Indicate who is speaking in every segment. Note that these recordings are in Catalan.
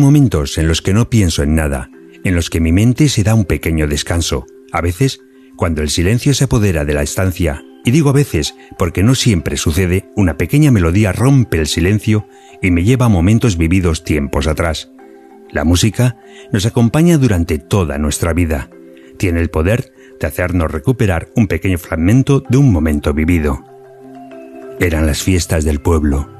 Speaker 1: Momentos en los que no pienso en nada, en los que mi mente se da un pequeño descanso. A veces, cuando el silencio se apodera de la estancia, y digo a veces porque no siempre sucede, una pequeña melodía rompe el silencio y me lleva a momentos vividos tiempos atrás. La música nos acompaña durante toda nuestra vida. Tiene el poder de hacernos recuperar un pequeño fragmento de un momento vivido. Eran las fiestas del pueblo.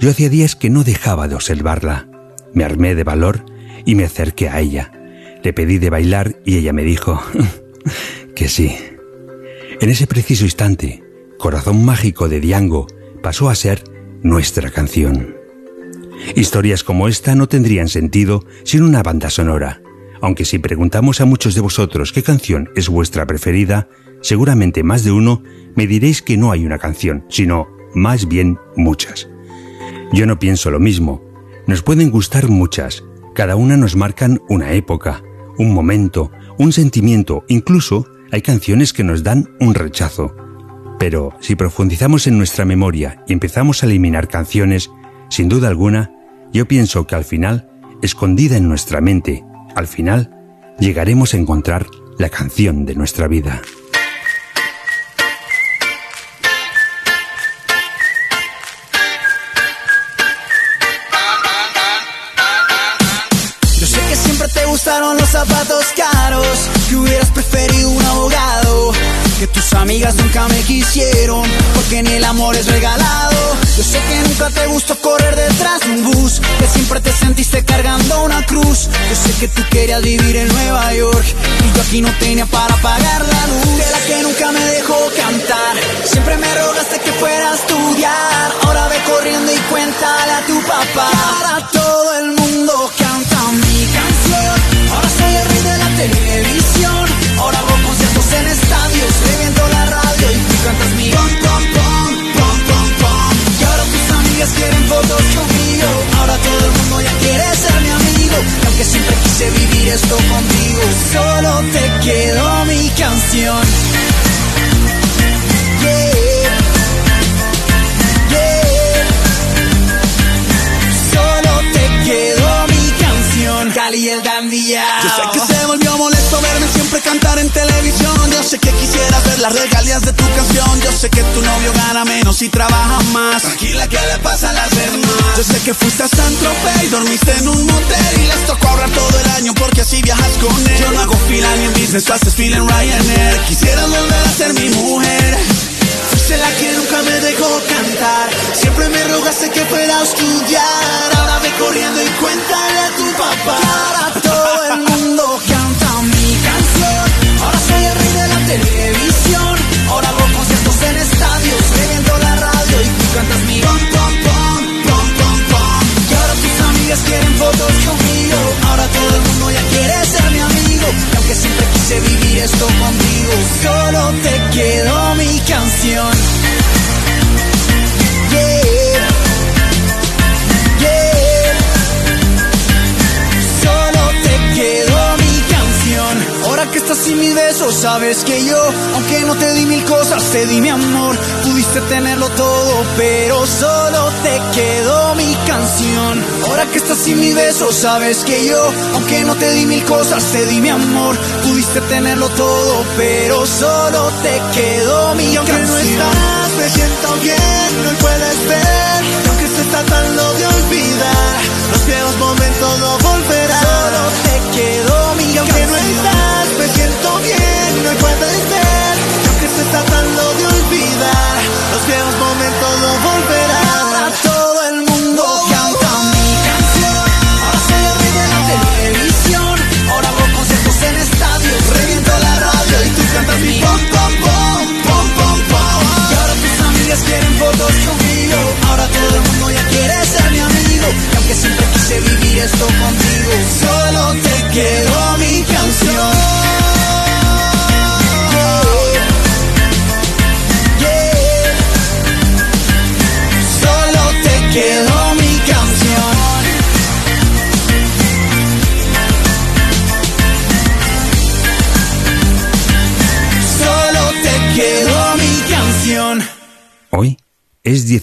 Speaker 1: Yo hacía días que no dejaba de observarla. Me armé de valor y me acerqué a ella. Le pedí de bailar y ella me dijo que sí. En ese preciso instante, Corazón Mágico de Diango pasó a ser nuestra canción. Historias como esta no tendrían sentido sin una banda sonora. Aunque si preguntamos a muchos de vosotros qué canción es vuestra preferida, seguramente más de uno me diréis que no hay una canción, sino más bien muchas. Yo no pienso lo mismo. Nos pueden gustar muchas. Cada una nos marcan una época, un momento, un sentimiento, incluso hay canciones que nos dan un rechazo. Pero si profundizamos en nuestra memoria y empezamos a eliminar canciones, sin duda alguna, yo pienso que al final, escondida en nuestra mente, al final, llegaremos a encontrar la canción de nuestra vida.
Speaker 2: Zapatos caros, que hubieras preferido un abogado, que tus amigas nunca me quisieron, porque ni el amor es regalado. Yo sé que nunca te gustó correr detrás de un bus, que siempre te sentiste cargando una cruz. Yo sé que tú querías vivir en Nueva York, y yo aquí no tenía para pagar la luz. De la que nunca me dejó cantar, siempre me rogaste que fuera a estudiar. Ahora ve corriendo y cuéntale a tu papá. Ahora todo el mundo canta televisión. Ahora hago conciertos en estadios, reviento la radio y tú cantas mi pom pom pom pom pom pom. Y ahora tus amigas quieren fotos conmigo. Ahora todo el mundo ya quiere ser mi amigo. Y aunque siempre quise vivir esto contigo, solo te quedó mi canción.
Speaker 3: Las regalías de tu canción. Yo sé que tu novio gana menos y trabaja más. Tranquila, que le pasa a las demás? Yo sé que fuiste a San Tropez y dormiste en un motel. Y les tocó ahorrar todo el año porque así viajas con él. Yo no hago fila ni en business, tú haces fila en Ryanair. Quisieras volver a ser mi mujer. Fuiste la que nunca me dejó cantar. Siempre me rogaste que fuera a estudiar. Ahora ve corriendo y cuéntale a tu papá. Todo el mundo amigas quieren fotos conmigo. Ahora todo el mundo ya quiere ser mi amigo. Y aunque siempre quise vivir esto contigo, solo te quedó mi canción. Yeah. Yeah. Solo te quedó mi canción.
Speaker 2: Ahora que estás sin mis besos, sabes que yo, aunque no te di mil cosas, te di mi amor. Pudiste tenerlo todo, pero solo te quedó mi canción. Ahora estás sin mi beso, sabes que yo, aunque no te di mil cosas, te di mi amor. Pudiste tenerlo todo, pero solo te quedó mi
Speaker 3: y aunque
Speaker 2: canción.
Speaker 3: no estás, me siento bien, no puedes ver. Y aunque estés tratando de olvidar, los viejos momentos no volverán.
Speaker 2: Solo te quedó mi
Speaker 3: Y aunque
Speaker 2: canción.
Speaker 3: no estás, me siento bien, no puedes
Speaker 2: Ahora todo el mundo ya quiere ser mi amigo. Y aunque siempre quise vivir esto contigo, solo te quedó mi canción.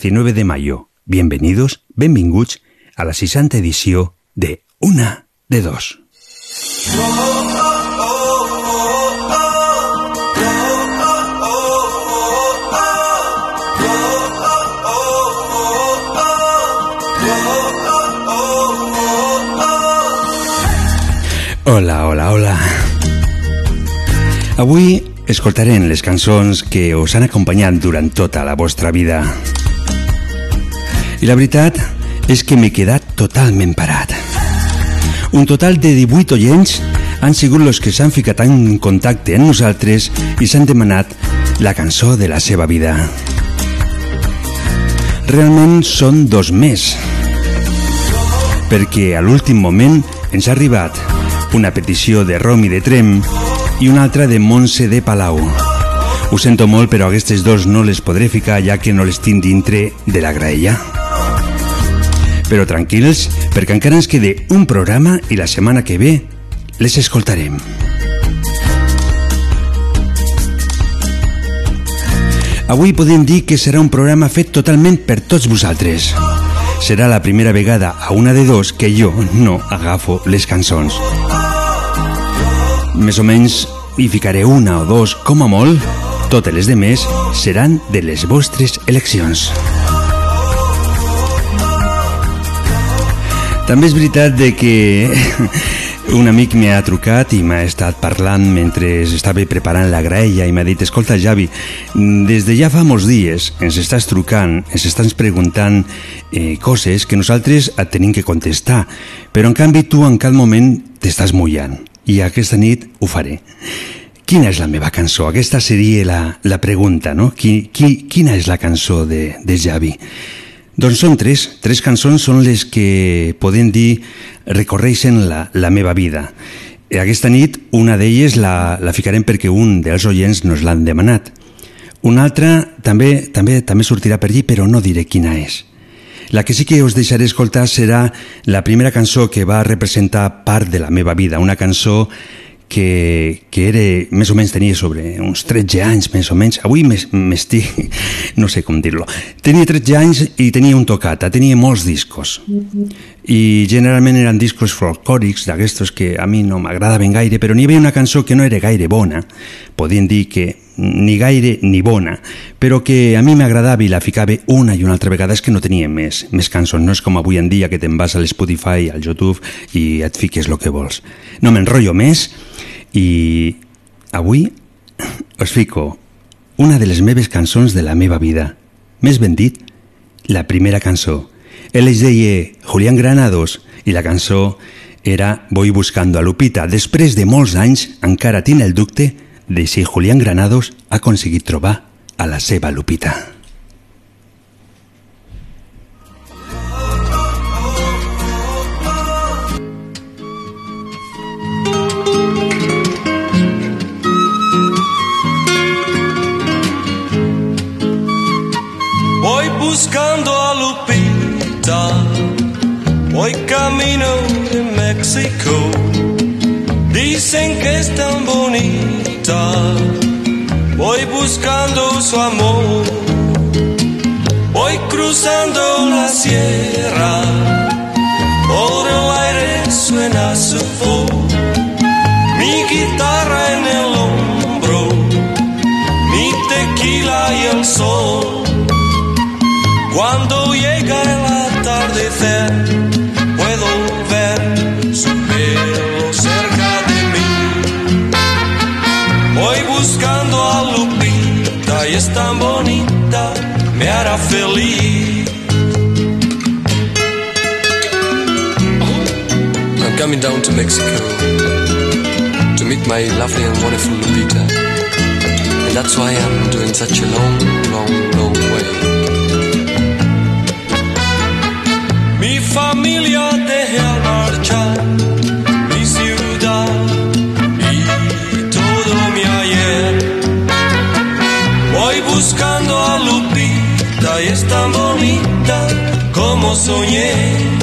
Speaker 1: 19 de mayo. Bienvenidos, benvinguts a la 60 edició de Una de Dos. Hola, hola, hola. Avui escoltarem les cançons que us han acompanyat durant tota la vostra vida. I la veritat és que m'he quedat totalment parat. Un total de 18 oients han sigut los que s'han ficat en contacte amb nosaltres i s'han demanat la cançó de la seva vida. Realment són dos més, perquè a l'últim moment ens ha arribat una petició de Romi de Trem i una altra de Montse de Palau. Ho sento molt, però aquestes dos no les podré ficar ja que no les tinc dintre de la graella. Però tranquils, perquè encara ens queda un programa i la setmana que ve les escoltarem. Avui podem dir que serà un programa fet totalment per tots vosaltres. Serà la primera vegada a una de dos que jo no agafo les cançons. Més o menys hi ficaré una o dos com a molt, totes les demés seran de les vostres eleccions. També és veritat de que un amic m'ha trucat i m'ha estat parlant mentre estava preparant la graella i m'ha dit escolta Javi, des de ja fa molts dies ens estàs trucant, ens estàs preguntant eh, coses que nosaltres et tenim que contestar, però en canvi tu en cap moment t'estàs mullant i aquesta nit ho faré. Quina és la meva cançó? Aquesta seria la, la pregunta, no? Qui, qui, quina és la cançó de, de Javi? Doncs són tres. Tres cançons són les que podem dir recorreixen la, la meva vida. I aquesta nit una d'elles la, la ficarem perquè un dels oients nos l'han demanat. Una altra també, també, també sortirà per allí, però no diré quina és. La que sí que us deixaré escoltar serà la primera cançó que va representar part de la meva vida, una cançó que, que era, més o menys tenia sobre uns 13 anys, més o menys. Avui m'estic, no sé com dir-lo. Tenia 13 anys i tenia un tocata, tenia molts discos. I generalment eren discos folclòrics, d'aquestos que a mi no m'agradaven gaire, però n'hi havia una cançó que no era gaire bona, podien dir que ni gaire ni bona, però que a mi m'agradava i la ficava una i una altra vegada, és que no tenia més, més cançons, no és com avui en dia que te'n vas a l'Spotify, al YouTube i et fiques el que vols. No m'enrotllo més i avui us fico una de les meves cançons de la meva vida. Més ben dit, la primera cançó. Ell es deia Julián Granados i la cançó era Voy buscando a Lupita. Després de molts anys encara tinc el dubte de si Julián Granados ha aconseguit trobar a la seva Lupita.
Speaker 4: Buscando a Lupita, voy camino de México. Dicen que es tan bonita.
Speaker 5: Voy buscando su amor, voy cruzando la sierra, por el aire suena su voz, mi guitarra en el hombro, mi tequila y el sol. Cuando llega el atardecer, puedo ver su pelo cerca de mí. Voy buscando a Lupita y es tan bonita, me hará feliz.
Speaker 6: I'm coming down to Mexico to meet my lovely and wonderful Lupita. And that's why I'm doing such a long, long,
Speaker 5: Mi familia dejé al marchar, mi ciudad y todo mi ayer. Voy buscando a Lupita y es tan bonita como soñé.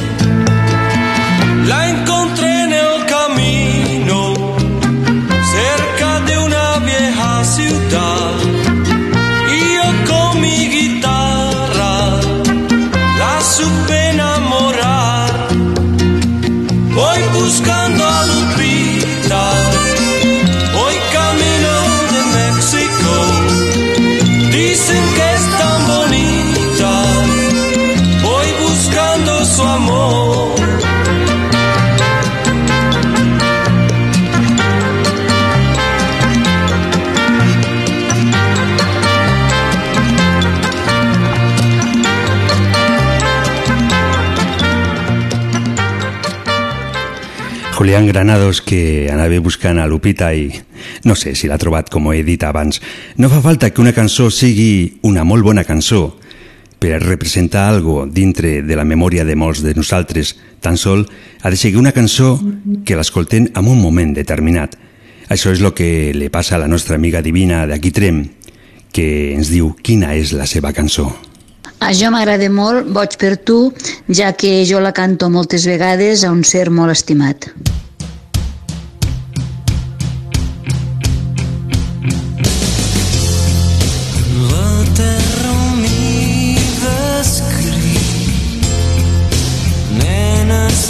Speaker 1: Julián Granados que anava buscant a Lupita i no sé si l'ha trobat com he dit abans. No fa falta que una cançó sigui una molt bona cançó per representar algo dintre de la memòria de molts de nosaltres. Tan sol ha de seguir una cançó que l'escolten en un moment determinat. Això és el que li passa a la nostra amiga divina d'aquí Trem, que ens diu quina és la seva cançó.
Speaker 7: A jo m'agrada molt Boig per tu, ja que jo la canto moltes vegades a un ser molt estimat.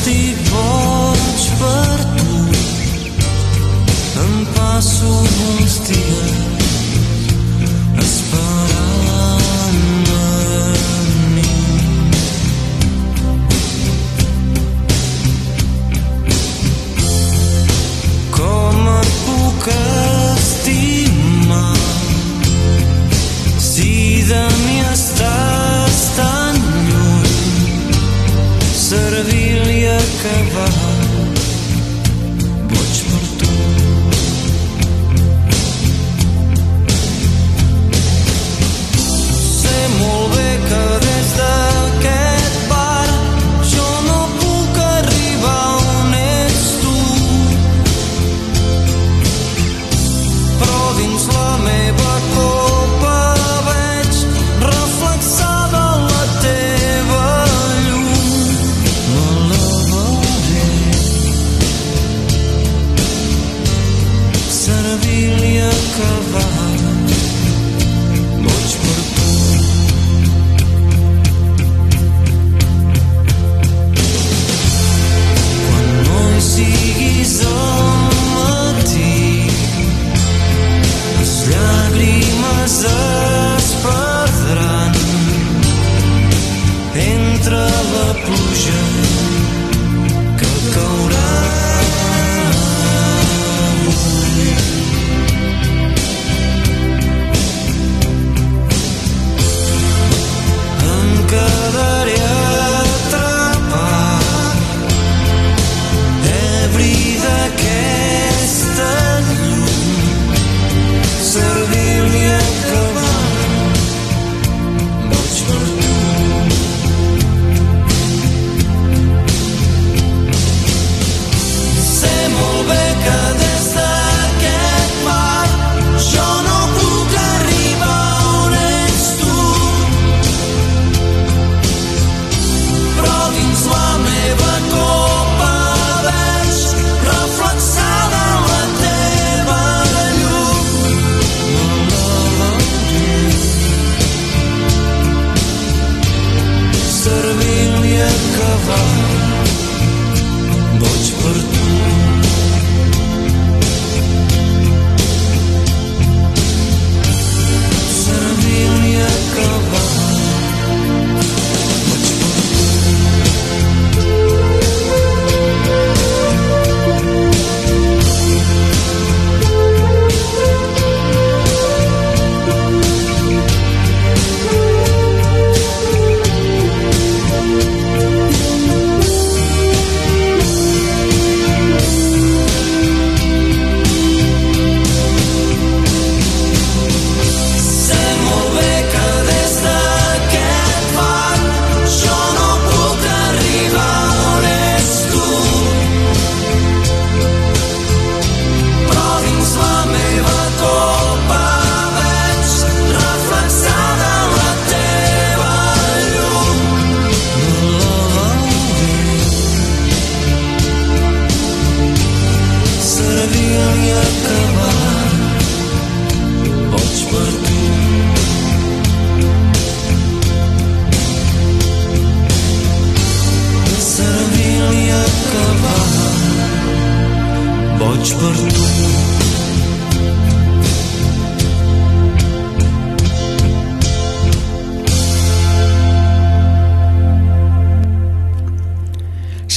Speaker 5: Estic boig per tu. Em passo molts dies esperant Com et puc estimar si de mi estàs tan lluny, servir-li acabar.
Speaker 4: Servir-li a cavall. Boig per tu.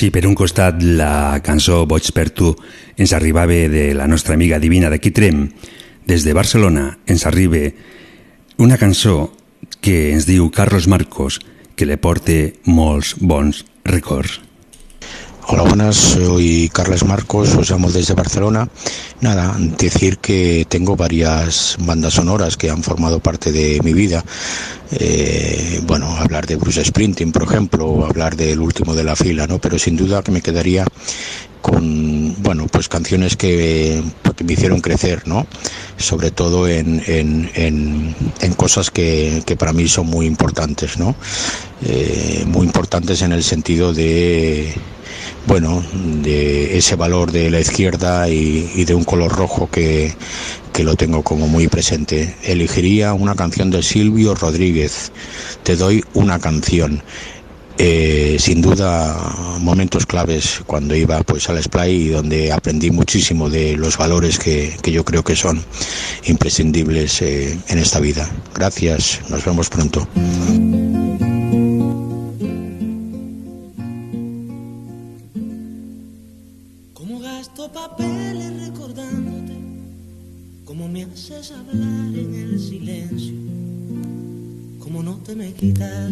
Speaker 1: Si per un costat la cançó Boig per tu ens arribava de la nostra amiga divina de Quitrem, des de Barcelona ens arriba una cançó que ens diu Carlos Marcos que le porte molts bons records.
Speaker 8: Hola, buenas, soy Carles Marcos, os llamo desde Barcelona. Nada, decir que tengo varias bandas sonoras que han formado parte de mi vida. Eh, bueno, hablar de Bruce Sprinting, por ejemplo, o hablar del último de la fila, ¿no? Pero sin duda que me quedaría con, bueno, pues canciones que, me hicieron crecer, ¿no? Sobre todo en, en, en, en cosas que, que, para mí son muy importantes, ¿no? Eh, muy importantes en el sentido de bueno, de ese valor de la izquierda y, de un color rojo que, que, lo tengo como muy presente. Elegiría una canción de Silvio Rodríguez, Te doy una canción. Eh, sin duda momentos claves cuando iba pues al Splay y donde aprendí muchísimo de los valores que, que yo creo que son imprescindibles eh, en esta vida. Gracias, nos vemos pronto.
Speaker 4: Me haces hablar en el silencio, cómo no te me quitas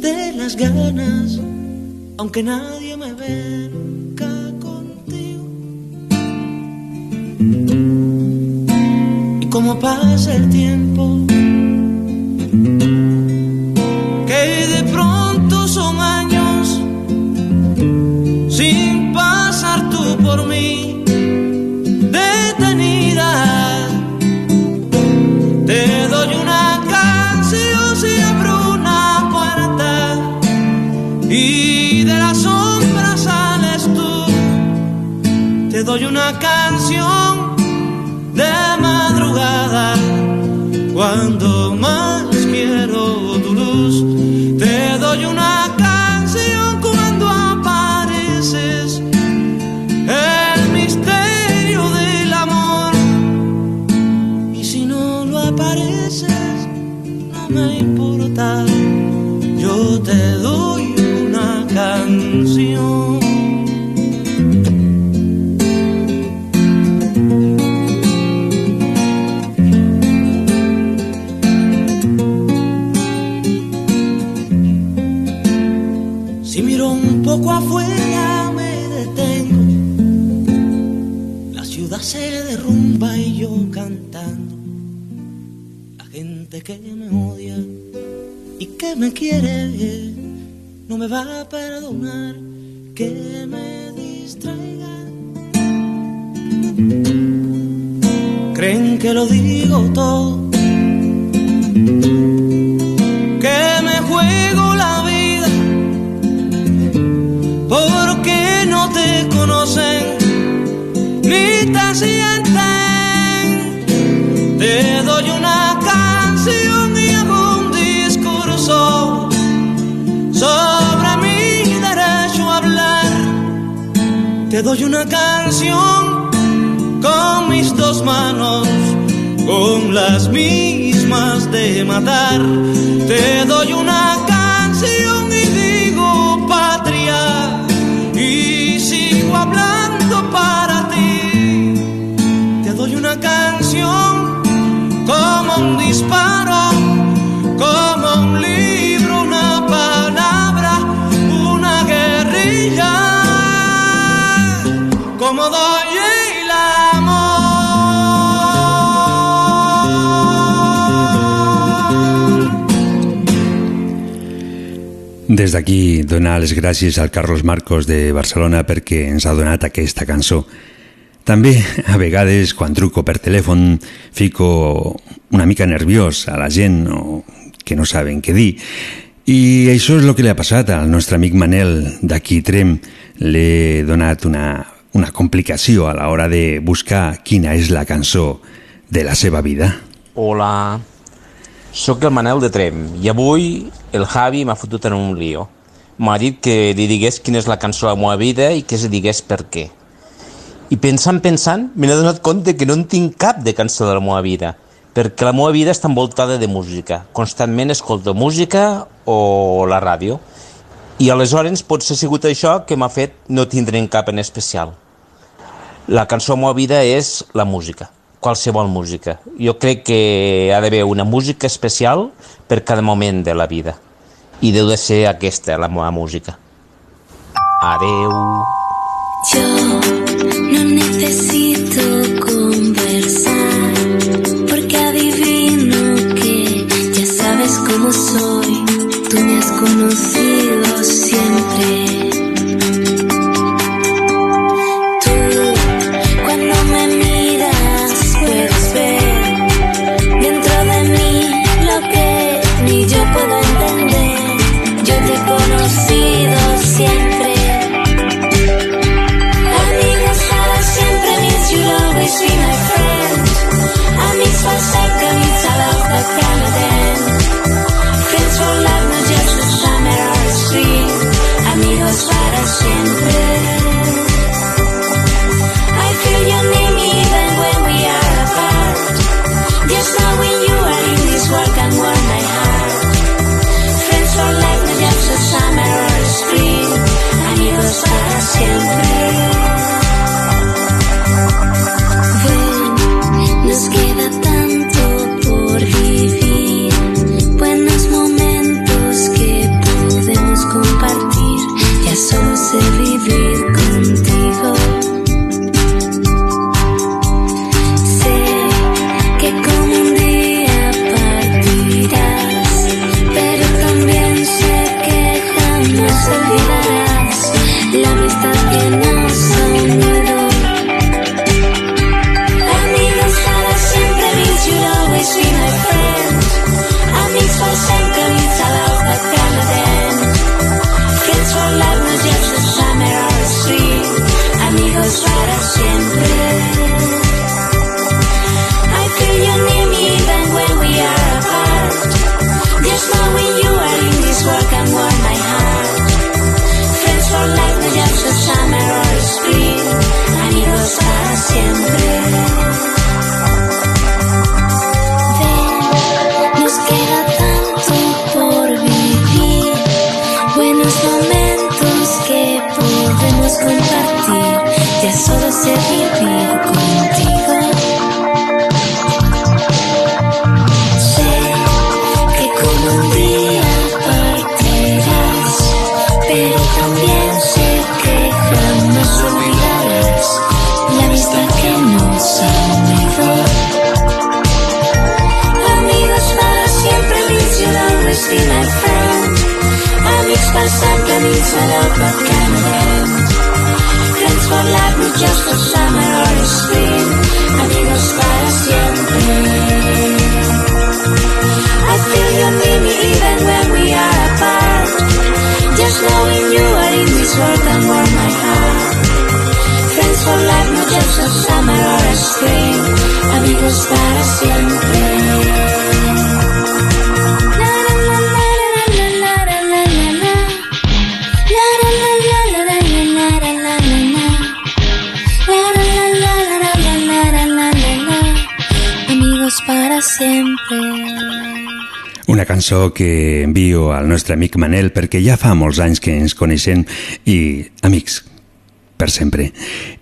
Speaker 4: de las ganas, aunque nadie me venga contigo. Y cómo pasa el tiempo, que de pronto Te doy una canción de madrugada cuando me quiere no me va a perdonar que me distraiga. Creen que lo digo todo. Que me juego la vida porque no te conocen ni te sienten. Te Te doy una canción con mis dos manos, con las mismas de matar. Te doy una canción y digo patria y sigo hablando para ti. Te doy una canción como un disparo,
Speaker 1: Des d'aquí, donar les gràcies al Carlos Marcos de Barcelona perquè ens ha donat aquesta cançó. També, a vegades, quan truco per telèfon, fico una mica nerviós a la gent o que no saben què dir. I això és el que li ha passat al nostre amic Manel d'aquí Trem. L'he donat una, una complicació a l'hora de buscar quina és la cançó de la seva vida.
Speaker 9: Hola, sóc el Manel de Trem i avui el Javi m'ha fotut en un lío. M'ha dit que li digués quina és la cançó de la meva vida i que se digués per què. I pensant, pensant, me n'he donat compte que no en tinc cap de cançó de la meva vida, perquè la meva vida està envoltada de música. Constantment escolto música o la ràdio. I aleshores potser ha sigut això que m'ha fet no tindre'n cap en especial. La cançó de la meva vida és la música, qualsevol música. Jo crec que ha d'haver una música especial per cada moment de la vida. I deu de ser aquesta, la meva música. Adeu.
Speaker 10: Yo no necesito conversar porque adivino que ya sabes cómo soy. Tú me has conocido siempre. Que
Speaker 1: envio al nostre amic Manel perquè ja fa molts anys que ens coneixem i, amics, per sempre.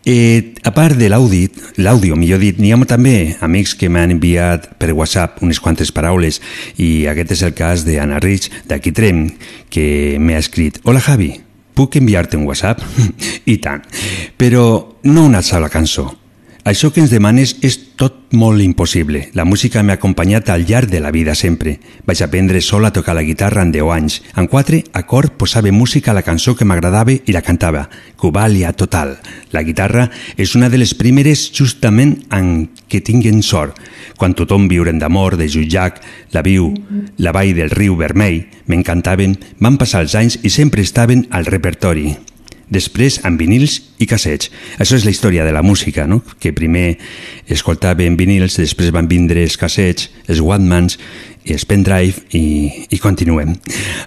Speaker 1: Eh, a part de l'àudio, l'àudio, millor dit, n'hi ha també amics que m'han enviat per WhatsApp unes quantes paraules i aquest és el cas d'Anna Rich, d'aquí Trem, que m'ha escrit Hola Javi, puc enviar-te un WhatsApp? I tant. Però no una sola cançó, això que ens demanes és tot molt impossible. La música m'ha acompanyat al llarg de la vida sempre. Vaig aprendre sol a tocar la guitarra en 10 anys. En 4 acord posava música a la cançó que m'agradava i la cantava. Cubàlia total. La guitarra és una de les primeres justament en què tinguen sort. Quan tothom viurem d'amor, de Jutjac, la viu, la vall del riu Vermell, m'encantaven, van passar els anys i sempre estaven al repertori després amb vinils i cassets. Això és la història de la música, no? que primer escoltàvem vinils, després van vindre els cassets, els Walkmans, i els pendrive i, i continuem.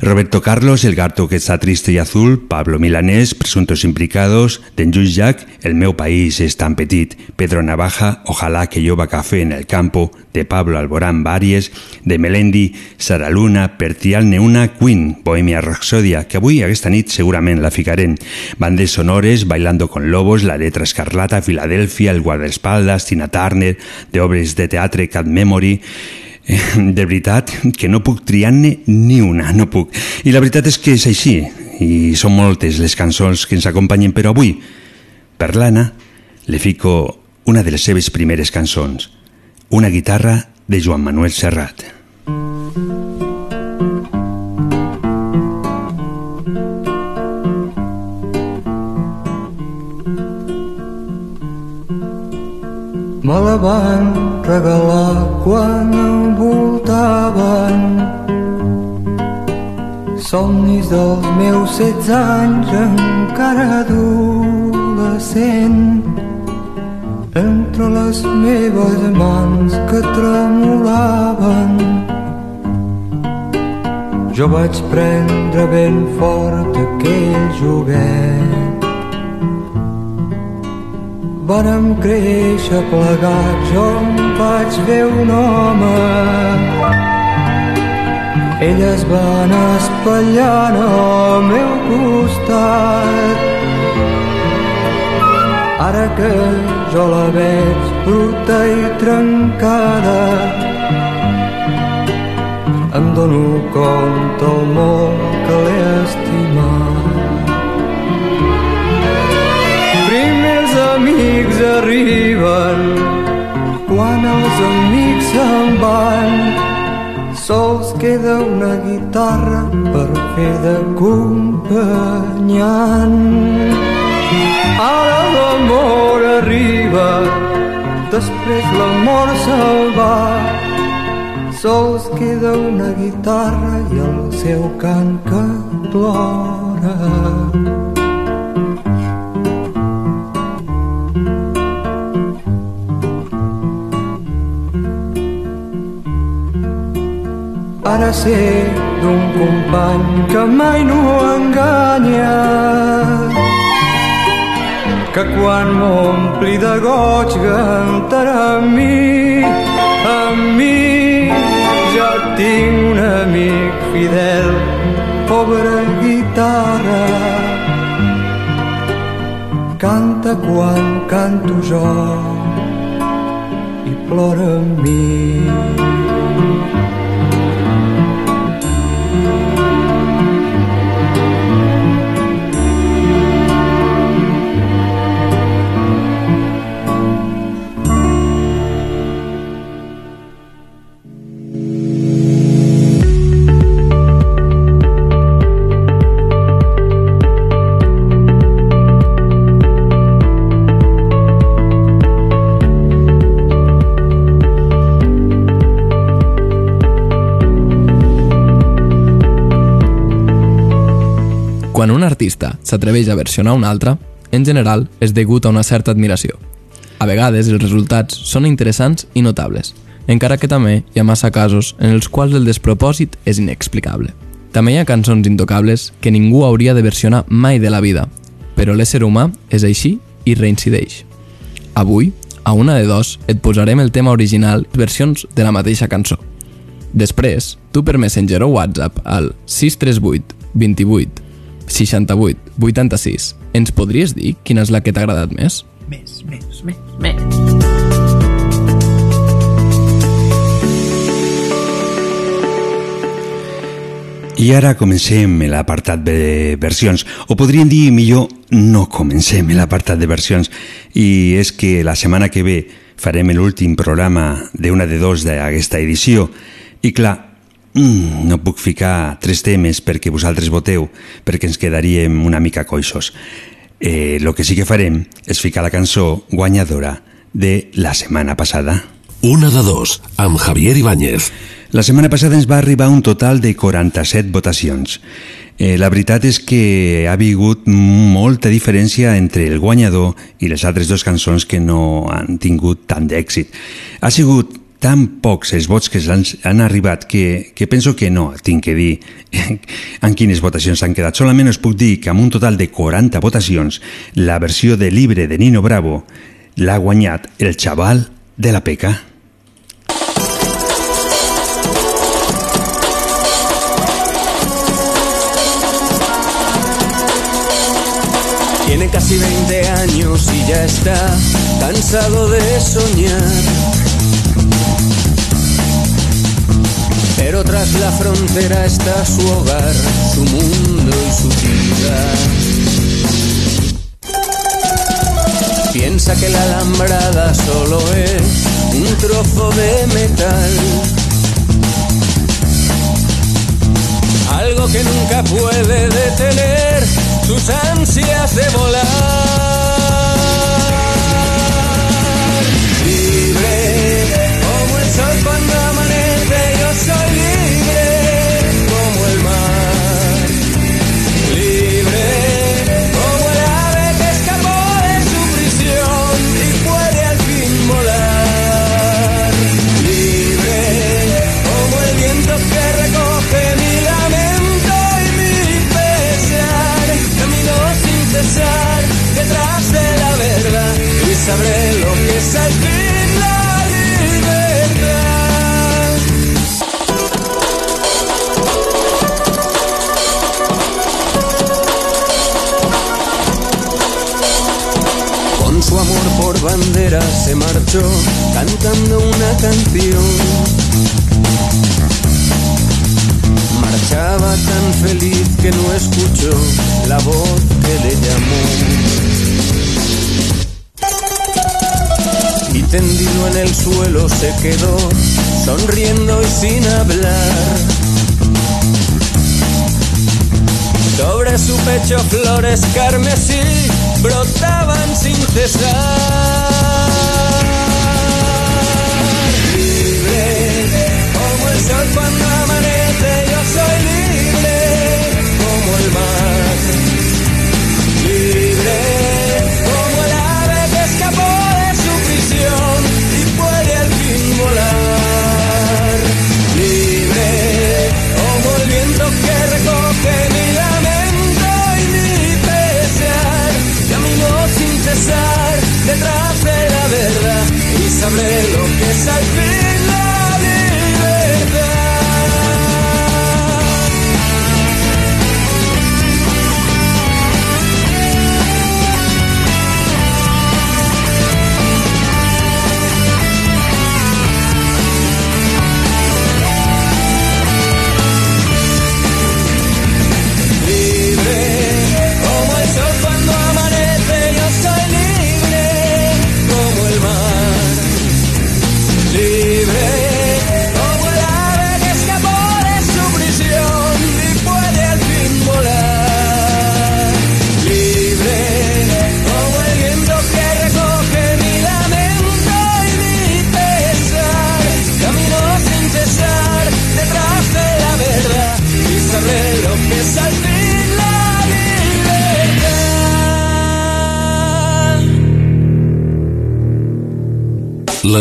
Speaker 1: Roberto Carlos, El gato que está triste y azul, Pablo Milanés, Presuntos implicados, Denjus Jack, El meu país és tan petit, Pedro Navaja, Ojalá que llova café en el campo, de Pablo Alborán Varies, de Melendi, Sara Luna, Pertial Neuna, Queen, Bohemia Rhapsodia, que avui aquesta nit segurament la ficarem. Bandes sonores, Bailando con Lobos, La letra escarlata, Filadelfia, El guardaespaldas, Tina Turner, de obres de teatre, Cat Memory, de veritat que no puc triar-ne ni una, no puc. I la veritat és que és així, i són moltes les cançons que ens acompanyen, però avui, per l'Anna, le fico una de les seves primeres cançons, una guitarra de Joan Manuel Serrat.
Speaker 11: Me la van regalar quan envoltaven somnis dels meus setze anys encara adolescent. Entre les meves mans que tremolaven jo vaig prendre ben fort aquell joguet. Vàrem créixer plegats, jo vaig fer un home. Ella es va anar espatllant al meu costat. Ara que jo la veig bruta i trencada, em dono compte el molt que l'he estimat. Primers amics arriben quan els amics se'n van sols queda una guitarra per fer d'acompanyant ara l'amor arriba després l'amor se'l va. Sols queda una guitarra i el seu cant que plora Ara sé d'un company que mai no enganya. Que quan m'ompli de goig cantarà a mi a mi ja tinc un amic fidel pobra guitarra. Canta quan canto jo i plora amb mi
Speaker 12: Quan un artista s'atreveix a versionar un altre, en general és degut a una certa admiració. A vegades els resultats són interessants i notables, encara que també hi ha massa casos en els quals el despropòsit és inexplicable. També hi ha cançons intocables que ningú hauria de versionar mai de la vida, però l'ésser humà és així i reincideix. Avui, a una de dos, et posarem el tema original versions de la mateixa cançó. Després, tu per Messenger o WhatsApp al 638 28 68 86 ens podries dir quina és la que t'ha agradat més?
Speaker 13: Més, més, més, més.
Speaker 1: I ara comencem l'apartat de versions, o podríem dir millor no comencem l'apartat de versions, i és que la setmana que ve farem l'últim programa d'una de dos d'aquesta edició, i clar, mm, no puc ficar tres temes perquè vosaltres voteu, perquè ens quedaríem una mica coixos. Eh, lo que sí que farem és ficar la cançó guanyadora de la setmana passada.
Speaker 14: Una de dos, amb Javier Ibáñez.
Speaker 1: La setmana passada ens va arribar un total de 47 votacions. Eh, la veritat és que ha hagut molta diferència entre el guanyador i les altres dues cançons que no han tingut tant d'èxit. Ha sigut tan pocs els vots que han, han arribat que, que penso que no tinc que dir en quines votacions han quedat. Solament us puc dir que amb un total de 40 votacions, la versió de Libre de Nino Bravo l'ha guanyat el xaval de la peca.
Speaker 5: Tiene casi 20 años y ya está cansado de soñar. Tras la frontera está su hogar, su mundo y su vida. Piensa que la alambrada solo es un trozo de metal. Algo que nunca puede detener sus ansias de volar. Sabré lo que es al fin la libertad. Con su amor por bandera se marchó cantando una canción. Marchaba tan feliz que no escuchó la voz que le llamó. Tendido en el suelo se quedó, sonriendo y sin hablar. Sobre su pecho flores carmesí brotaban sin cesar. Libre como el sol cuando amanece, yo soy libre como el mar.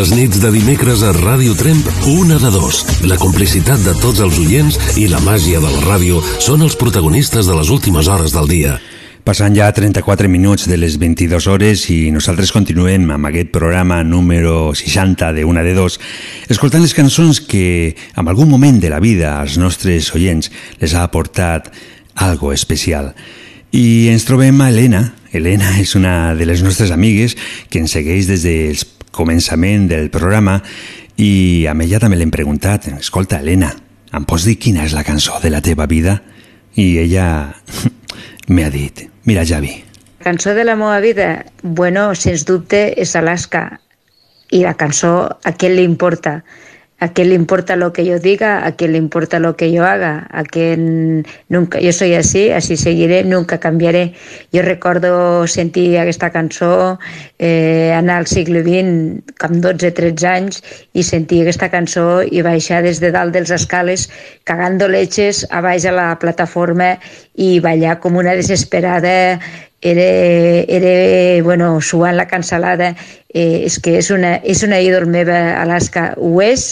Speaker 14: Les nits de dimecres a Ràdio Tremp, una de dos. La complicitat de tots els oients i la màgia de la ràdio són els protagonistes de les últimes hores del dia.
Speaker 1: Passen ja 34 minuts de les 22 hores i nosaltres continuem amb aquest programa número 60 de Una de Dos, escoltant les cançons que en algun moment de la vida als nostres oients les ha aportat algo especial. I ens trobem a Helena. Helena és una de les nostres amigues que ens segueix des del començament del programa i amb ella també l'hem preguntat, escolta, Helena, em pots dir quina és la cançó de la teva vida? I ella m'ha dit, Mira, Javi.
Speaker 15: Cançó de la meva vida? Bueno, sens dubte és Alaska. I la cançó, a què li importa? ¿A qué le importa lo que yo diga? ¿A qué le importa lo que yo haga? ¿A quién nunca? Yo soy así, así seguiré, nunca cambiaré. Jo recordo sentir aquesta cançó eh, anar al segle XX amb 12-13 anys i sentir aquesta cançó i baixar des de dalt dels escales cagando leches a baix a la plataforma i ballar com una desesperada era, era bueno, suant la cancel·lada, eh, és que és una, és una ídol meva, Alaska, ho és,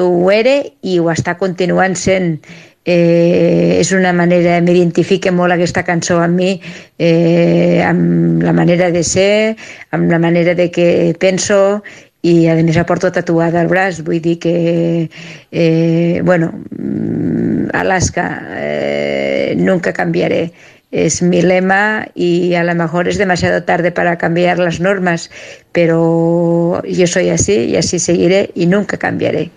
Speaker 15: ho era i ho està continuant sent. Eh, és una manera, m'identifica molt aquesta cançó amb mi, eh, amb la manera de ser, amb la manera de que penso i a més la porto tatuada al braç, vull dir que eh, bueno, mm, Alaska eh, nunca canviaré es mi lema y a lo mejor es demasiado tarde para cambiar las normas, pero yo soy así y así seguiré y nunca cambiaré.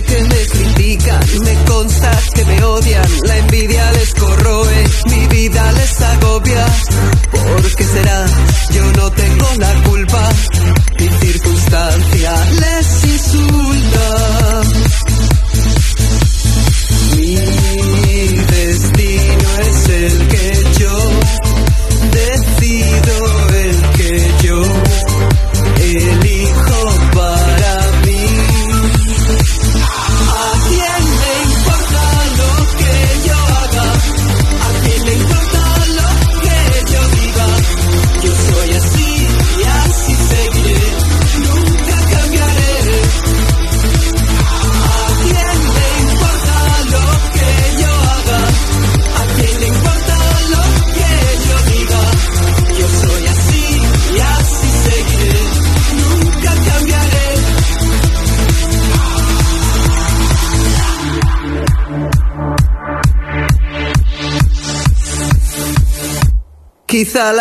Speaker 5: que me critican, me consta que me odian, la envidia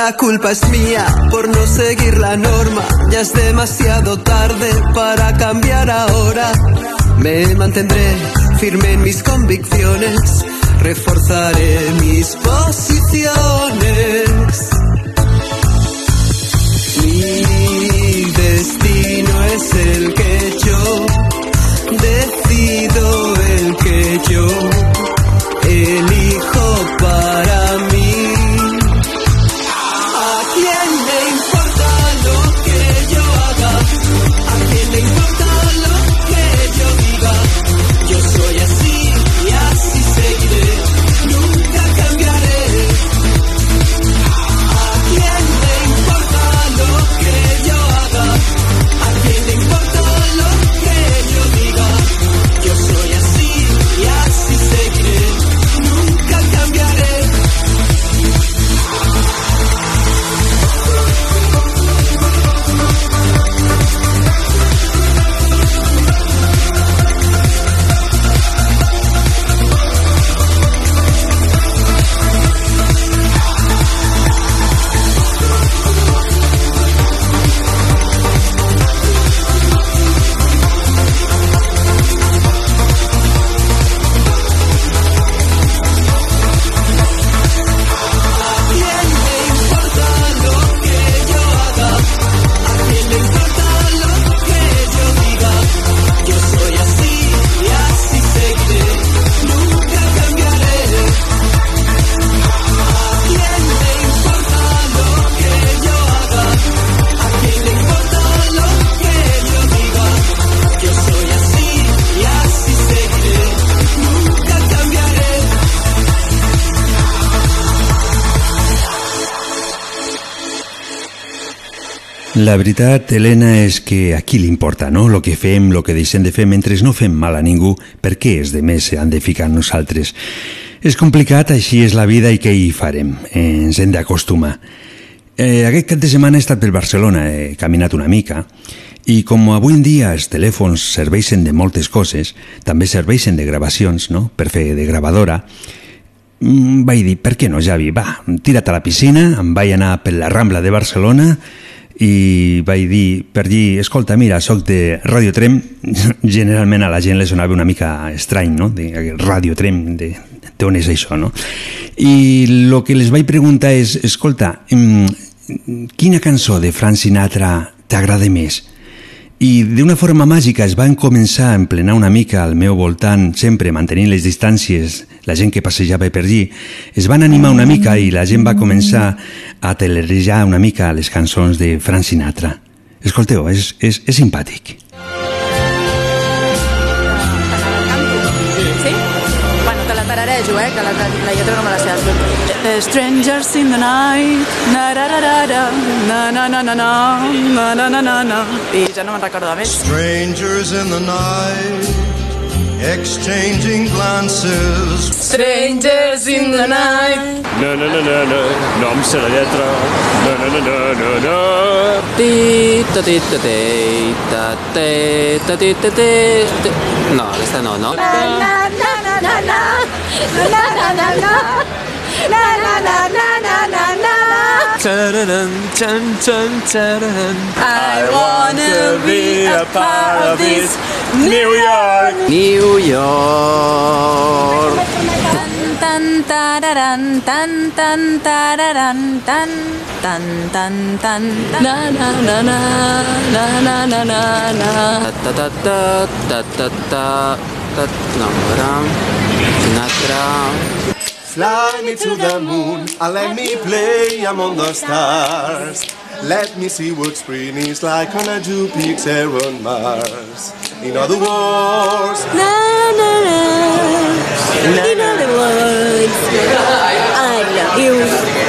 Speaker 5: culpa es mía por no seguir la norma. Ya es demasiado tarde para cambiar ahora. Me mantendré firme en mis convicciones. Reforzaré mis posiciones. Mi destino es el que yo decido, el que yo
Speaker 1: La veritat, Helena, és que a qui li importa, no? Lo que fem, lo que deixem de fer mentre no fem mal a ningú, per què els de més han de ficar nosaltres? És complicat, així és la vida i què hi farem? Eh, ens hem d'acostumar. Eh, aquest cap de setmana he estat per Barcelona, he caminat una mica, i com avui en dia els telèfons serveixen de moltes coses, també serveixen de gravacions, no?, per fer de gravadora, mm, vaig dir, per què no, Javi? Va, tira't a la piscina, em vaig anar per la Rambla de Barcelona i vaig dir per allí, escolta, mira, sóc de Radio Trem, generalment a la gent li sonava una mica estrany, no?, de Radio Trem, de, d'on és això, no? I el que les vaig preguntar és, escolta, quina cançó de Frank Sinatra t'agrada més? I d'una forma màgica es van començar a emplenar una mica al meu voltant, sempre mantenint les distàncies, la gent que passejava per allí, es van animar una mica i la gent va començar a telerejar una mica les cançons de Frank Sinatra. Escolteu, és, és, és simpàtic.
Speaker 16: Sí? Bueno, te la tararejo, eh? Que la, la lletra no me la sé. strangers in the night. Na da da da da. Na na na na na. Na na na na na. I ja no me'n recordo més.
Speaker 17: Strangers in the night. Exchanging glances
Speaker 16: Strangers in the night
Speaker 18: Na na na na na. No em sé la lletra Na na na na na na.
Speaker 19: Ti, ta, ti, ta, te Ta, te, ta, ti, ta, te No, aquesta no, no
Speaker 20: Na, na, na, na, na Na, na, na, na, na na na na na na na na
Speaker 19: Tararan, chan, chan, tararan.
Speaker 16: I wanna be a part of this
Speaker 19: New York. New York.
Speaker 16: Tan tararan, tan tan tararan, tan tan tan tan na na na na na na na na na
Speaker 19: Ta, ta, ta, ta, ta, ta, ta, Sinatra.
Speaker 17: Fly me to the moon and let me play among the stars. Let me see what spring is like on a Jupiter on Mars. In other words,
Speaker 20: na na na In other words I love you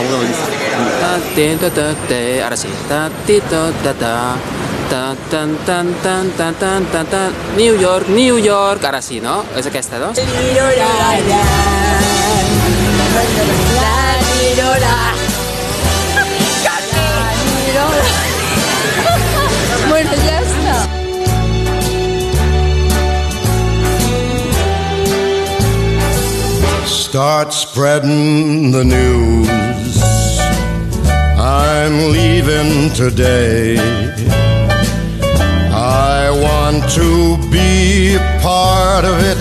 Speaker 19: Uno. Ahora sí. Tan, tan, tan, tan, tan, tan, tan. New York, New York. Ahora sí, ¿no? Esa que está, ¿no?
Speaker 16: Bueno, ya está.
Speaker 17: Start spreading the news. I'm leaving today. I want to be part of it.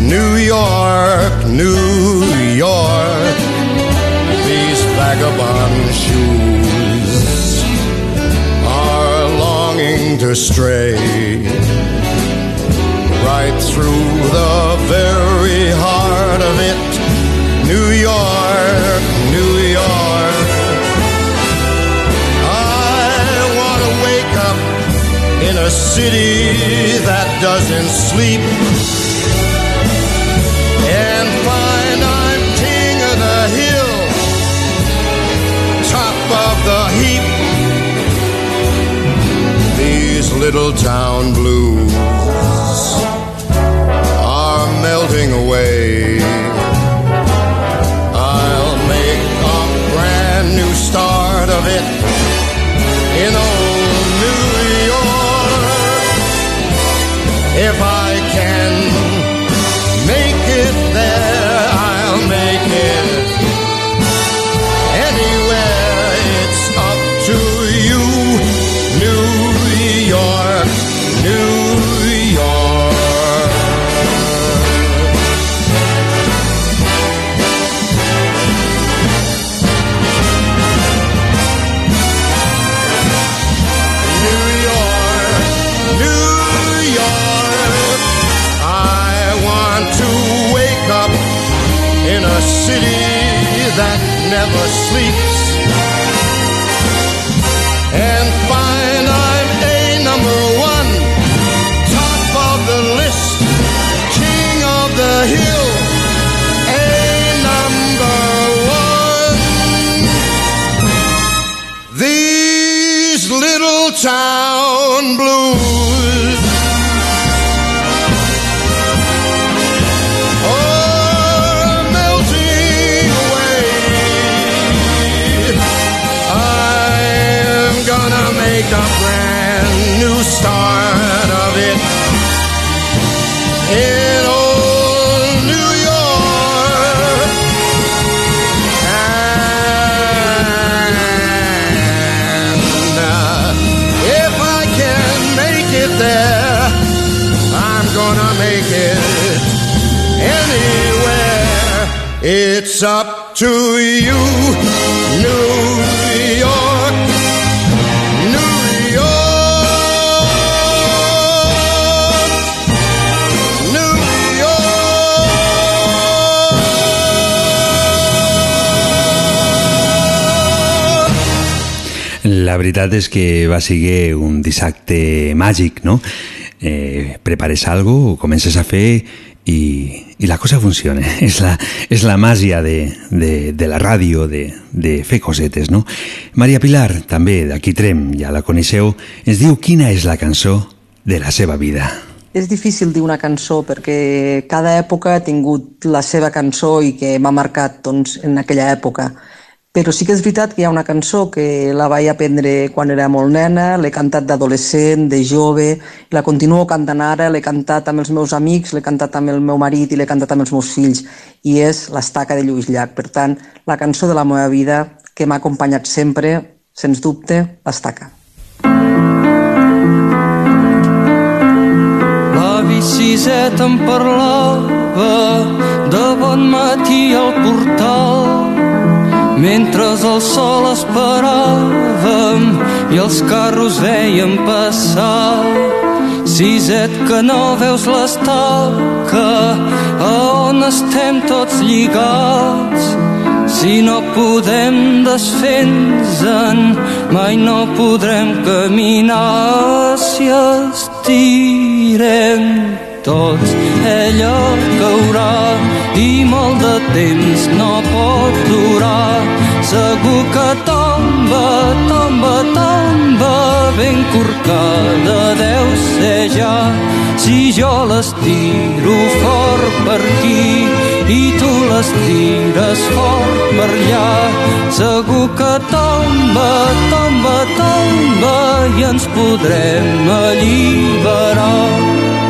Speaker 17: New York, New York. These vagabond shoes are longing to stray right through the very heart of it. New York. A city that doesn't sleep and find I'm king of the hill, top of the heap. These little town blues are melting away. I'll make a brand new start of it If I can
Speaker 1: veritat és que va ser un dissabte màgic, no? Eh, prepares algo, comences a fer i, i la cosa funciona. És la, és la màgia de, de, de la ràdio, de, de fer cosetes, no? Maria Pilar, també d'aquí Trem, ja la coneixeu, ens diu quina és la cançó de la seva vida.
Speaker 21: És difícil dir una cançó perquè cada època ha tingut la seva cançó i que m'ha marcat doncs, en aquella època. Però sí que és veritat que hi ha una cançó que la vaig aprendre quan era molt nena, l'he cantat d'adolescent, de jove, la continuo cantant ara, l'he cantat amb els meus amics, l'he cantat amb el meu marit i l'he cantat amb els meus fills, i és l'estaca de Lluís Llach. Per tant, la cançó de la meva vida que m'ha acompanyat sempre, sens dubte, l'estaca.
Speaker 22: L'avi Siset em parlava de bon matí al portal mentre el sol esperàvem i els carros veiem passar. Siset que no veus l'estaca a on estem tots lligats si no podem desfer-nos-en mai no podrem caminar si estirem tots ella caurà i molt de temps no pot durar. Segur que tomba, tomba, tomba ben corcada deu ser ja. Si jo l'estiro fort per aquí i tu les tires fort per allà segur que tomba, tomba, tomba i ens podrem alliberar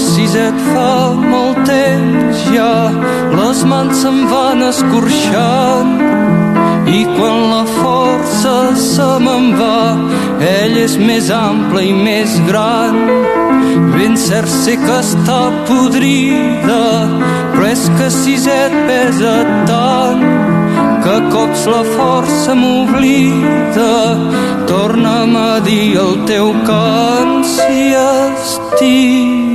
Speaker 22: si et fa molt temps ja les mans se'n van escorxant. I quan la força se me'n va ell és més ample i més gran. Ben cert sé que està podrida però és que si et pesa tant que cops la força m'oblida. Torna'm a dir el teu cant si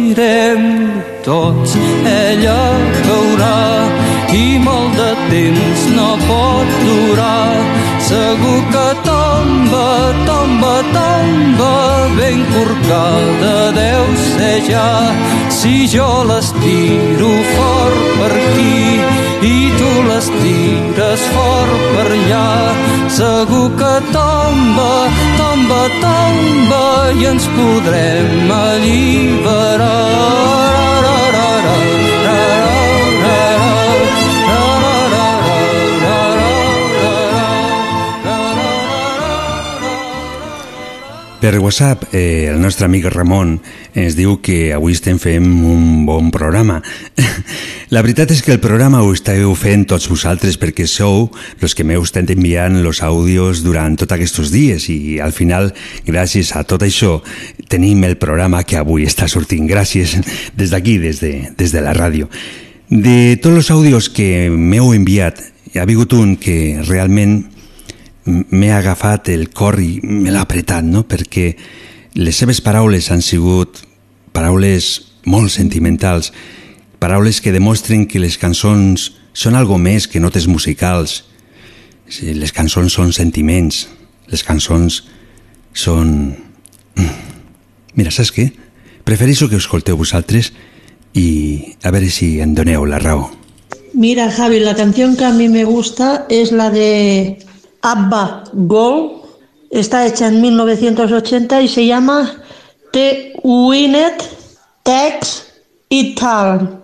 Speaker 22: estirem tots ella caurà i molt de temps no pot durar segur que tomba, tomba, tomba ben corcada deu ser ja. Si jo l'estiro fort per aquí i tu les tires fort per allà segur que tomba, tomba, tomba i ens podrem alliberar. ra, ra, ra, ra, ra,
Speaker 1: Per WhatsApp, eh, el nostre amic Ramon ens diu que avui estem fent un bon programa. La veritat és que el programa ho esteu fent tots vosaltres perquè sou els que m'heu estat enviant els àudios durant tots aquests dies i al final, gràcies a tot això, tenim el programa que avui està sortint. Gràcies des d'aquí, des, de, des de la ràdio. De tots els àudios que m'heu enviat, hi ha hagut un que realment m'he agafat el cor i me l'ha apretat, no? perquè les seves paraules han sigut paraules molt sentimentals, paraules que demostren que les cançons són algo més que notes musicals. Les cançons són sentiments, les cançons són... Mira, saps què? Prefereixo que escolteu vosaltres i a veure si em doneu la raó.
Speaker 23: Mira, Javi, la canción que a mí me gusta es la de Abba Gold. Está hecha en 1980 y se llama The Winnet Tex It All.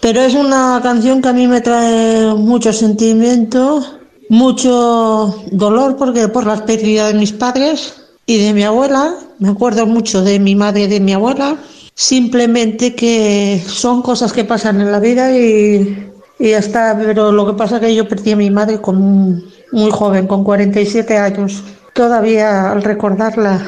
Speaker 23: Pero es una canción que a mí me trae mucho sentimiento mucho dolor porque por las pérdidas de mis padres y de mi abuela. Me acuerdo mucho de mi madre y de mi abuela. Simplemente que son cosas que pasan en la vida y, y ya está. Pero lo que pasa es que yo perdí a mi madre con muy joven, con 47 años. Todavía al recordarla,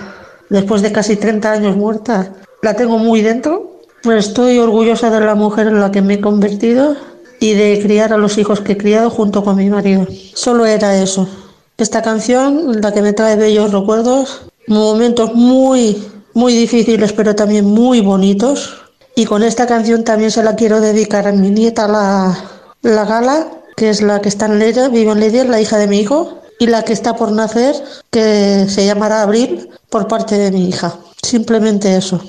Speaker 23: después de casi 30 años muerta, la tengo muy dentro. Pues estoy orgullosa de la mujer en la que me he convertido y de criar a los hijos que he criado junto con mi marido. Solo era eso. Esta canción, la que me trae bellos recuerdos, momentos muy, muy difíciles, pero también muy bonitos. Y con esta canción también se la quiero dedicar a mi nieta, la, la Gala, que es la que está en Ledia, vive en Ledia, es la hija de mi hijo, y la que está por nacer, que se llamará Abril, por parte de mi hija. Simplemente eso.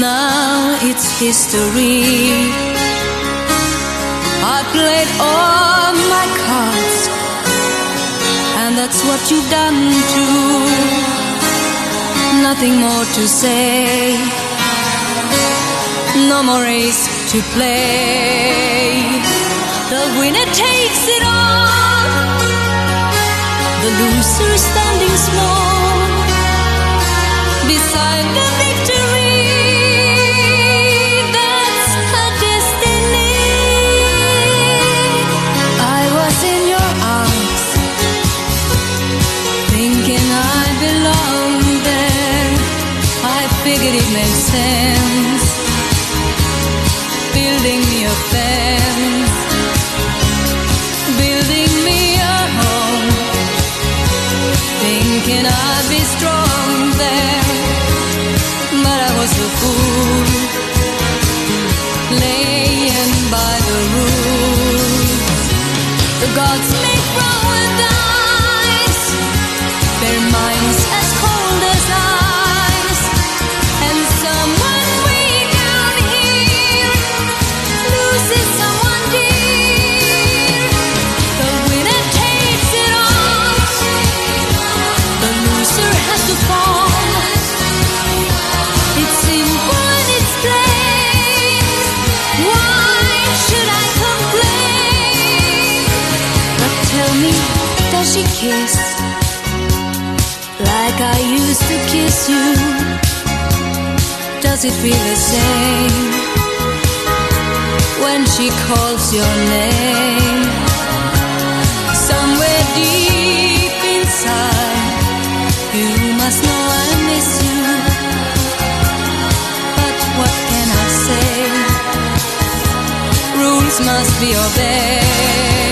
Speaker 20: Now it's history. I played all my cards, and that's what you've done too. Nothing more to say no more race to play. The winner takes it all, the loser standing small beside the victory. Does she kiss like I used to kiss you? Does it feel the same? when she calls your name. Somewhere deep inside, you must know I miss you. But what can I say? Rules must be obeyed.